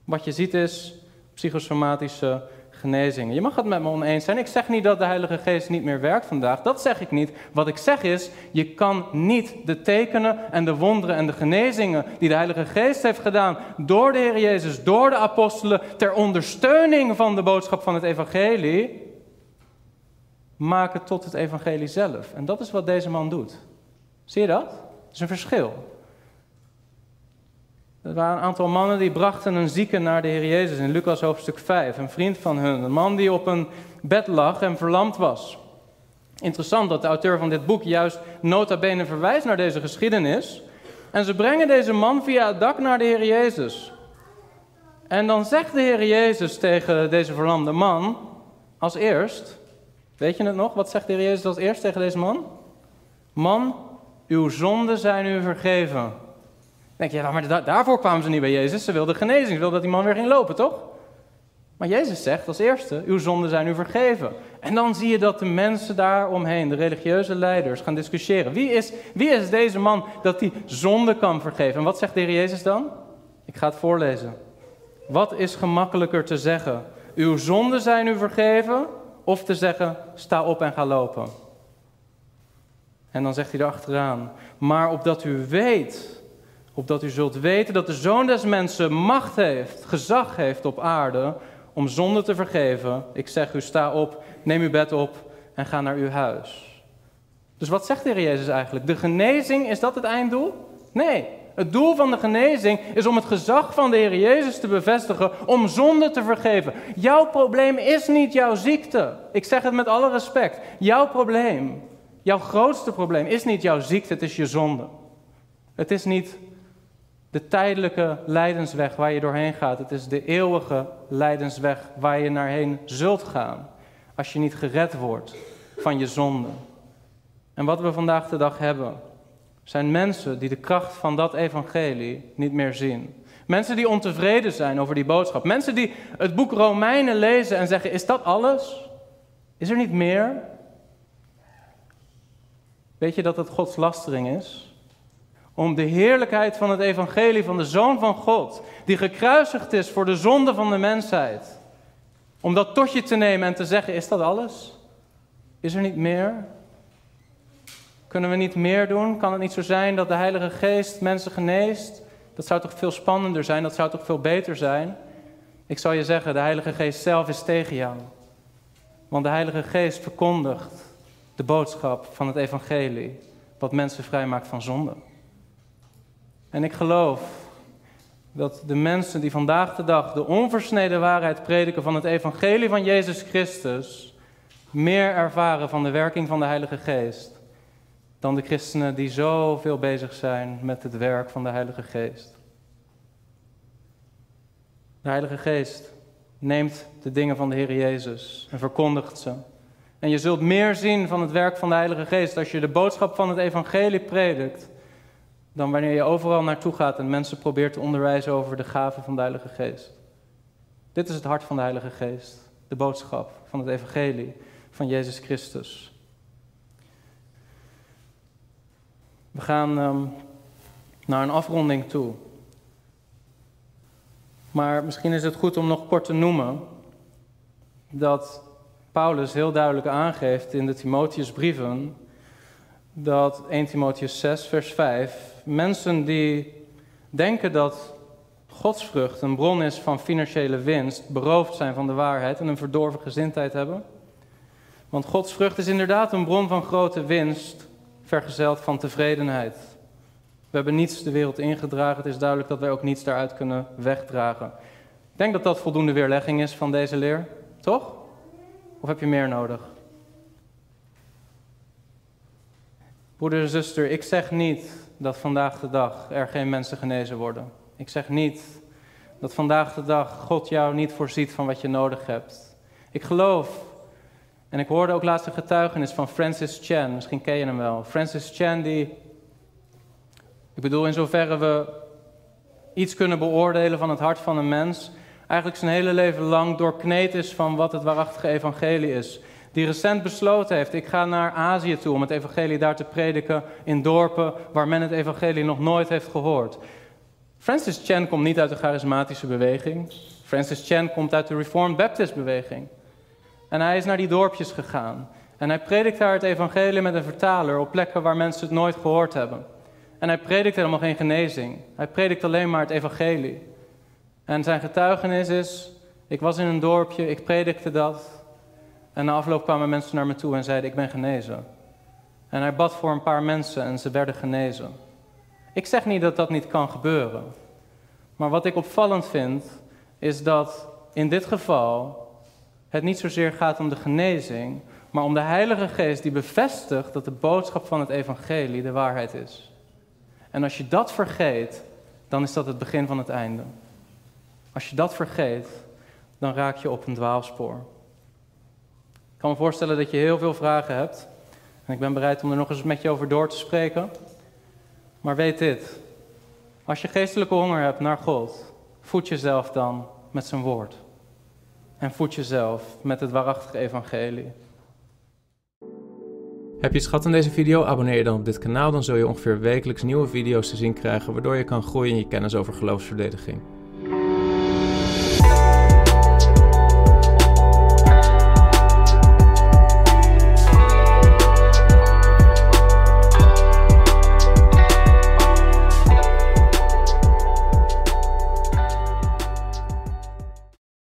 Wat je ziet is psychosomatische genezingen. Je mag het met me oneens zijn. Ik zeg niet dat de Heilige Geest niet meer werkt vandaag. Dat zeg ik niet. Wat ik zeg is, je kan niet de tekenen en de wonderen en de genezingen die de Heilige Geest heeft gedaan door de Heer Jezus, door de apostelen, ter ondersteuning van de boodschap van het evangelie, maken tot het evangelie zelf. En dat is wat deze man doet. Zie je dat? Dat is een verschil. Er waren een aantal mannen die brachten een zieke naar de Heer Jezus in Lucas hoofdstuk 5. Een vriend van hun, een man die op een bed lag en verlamd was. Interessant dat de auteur van dit boek juist nota bene verwijst naar deze geschiedenis. En ze brengen deze man via het dak naar de Heer Jezus. En dan zegt de Heer Jezus tegen deze verlamde man, als eerst, weet je het nog? Wat zegt de Jezus als eerst tegen deze man? Man, uw zonden zijn u vergeven. Denk je, maar daarvoor kwamen ze niet bij Jezus. Ze wilden genezing, ze wilden dat die man weer ging lopen, toch? Maar Jezus zegt als eerste, uw zonden zijn u vergeven. En dan zie je dat de mensen daar omheen, de religieuze leiders, gaan discussiëren. Wie is, wie is deze man dat die zonde kan vergeven? En wat zegt de Jezus dan? Ik ga het voorlezen. Wat is gemakkelijker te zeggen? Uw zonden zijn u vergeven? Of te zeggen, sta op en ga lopen? En dan zegt hij erachteraan, maar opdat u weet, opdat u zult weten dat de Zoon des Mensen macht heeft, gezag heeft op aarde om zonde te vergeven. Ik zeg u, sta op, neem uw bed op en ga naar uw huis. Dus wat zegt de Heer Jezus eigenlijk? De genezing, is dat het einddoel? Nee, het doel van de genezing is om het gezag van de Heer Jezus te bevestigen om zonde te vergeven. Jouw probleem is niet jouw ziekte. Ik zeg het met alle respect. Jouw probleem, jouw grootste probleem is niet jouw ziekte, het is je zonde. Het is niet de tijdelijke lijdensweg waar je doorheen gaat. Het is de eeuwige lijdensweg waar je naarheen zult gaan als je niet gered wordt van je zonde. En wat we vandaag de dag hebben, zijn mensen die de kracht van dat evangelie niet meer zien. Mensen die ontevreden zijn over die boodschap. Mensen die het boek Romeinen lezen en zeggen: Is dat alles? Is er niet meer? Weet je dat het Gods lastering is? Om de heerlijkheid van het evangelie van de Zoon van God, die gekruisigd is voor de zonde van de mensheid, om dat tot je te nemen en te zeggen: Is dat alles? Is er niet meer? Kunnen we niet meer doen? Kan het niet zo zijn dat de Heilige Geest mensen geneest? Dat zou toch veel spannender zijn, dat zou toch veel beter zijn? Ik zal je zeggen, de Heilige Geest zelf is tegen jou. Want de Heilige Geest verkondigt de boodschap van het Evangelie, wat mensen vrijmaakt van zonde. En ik geloof dat de mensen die vandaag de dag de onversneden waarheid prediken van het Evangelie van Jezus Christus, meer ervaren van de werking van de Heilige Geest dan de christenen die zoveel bezig zijn met het werk van de Heilige Geest. De Heilige Geest neemt de dingen van de Heer Jezus en verkondigt ze. En je zult meer zien van het werk van de Heilige Geest als je de boodschap van het Evangelie predikt, dan wanneer je overal naartoe gaat en mensen probeert te onderwijzen over de gaven van de Heilige Geest. Dit is het hart van de Heilige Geest, de boodschap van het Evangelie van Jezus Christus. We gaan um, naar een afronding toe. Maar misschien is het goed om nog kort te noemen dat Paulus heel duidelijk aangeeft in de Timotheusbrieven dat 1 Timotheus 6 vers 5 mensen die denken dat godsvrucht een bron is van financiële winst, beroofd zijn van de waarheid en een verdorven gezindheid hebben. Want godsvrucht is inderdaad een bron van grote winst, vergezeld van tevredenheid. We hebben niets de wereld ingedragen. Het is duidelijk dat wij ook niets daaruit kunnen wegdragen. Ik denk dat dat voldoende weerlegging is van deze leer, toch? Of heb je meer nodig? Broeder en zuster, ik zeg niet dat vandaag de dag er geen mensen genezen worden. Ik zeg niet dat vandaag de dag God jou niet voorziet van wat je nodig hebt. Ik geloof en ik hoorde ook laatst een getuigenis van Francis Chan. Misschien ken je hem wel. Francis Chan, die. Ik bedoel, in zoverre we iets kunnen beoordelen van het hart van een mens. eigenlijk zijn hele leven lang doorkneed is van wat het waarachtige evangelie is. Die recent besloten heeft: ik ga naar Azië toe om het evangelie daar te prediken. in dorpen waar men het evangelie nog nooit heeft gehoord. Francis Chan komt niet uit de charismatische beweging. Francis Chan komt uit de Reformed Baptist beweging. En hij is naar die dorpjes gegaan. En hij predikt daar het evangelie met een vertaler op plekken waar mensen het nooit gehoord hebben. En hij predikt helemaal geen genezing. Hij predikt alleen maar het evangelie. En zijn getuigenis is: ik was in een dorpje, ik predikte dat. En na afloop kwamen mensen naar me toe en zeiden: ik ben genezen. En hij bad voor een paar mensen en ze werden genezen. Ik zeg niet dat dat niet kan gebeuren. Maar wat ik opvallend vind, is dat in dit geval het niet zozeer gaat om de genezing, maar om de Heilige Geest die bevestigt dat de boodschap van het Evangelie de waarheid is. En als je dat vergeet, dan is dat het begin van het einde. Als je dat vergeet, dan raak je op een dwaalspoor. Ik kan me voorstellen dat je heel veel vragen hebt. En ik ben bereid om er nog eens met je over door te spreken. Maar weet dit. Als je geestelijke honger hebt naar God, voed jezelf dan met zijn woord. En voed jezelf met het waarachtige evangelie. Heb je schat aan deze video? Abonneer je dan op dit kanaal, dan zul je ongeveer wekelijks nieuwe video's te zien krijgen, waardoor je kan groeien in je kennis over geloofsverdediging.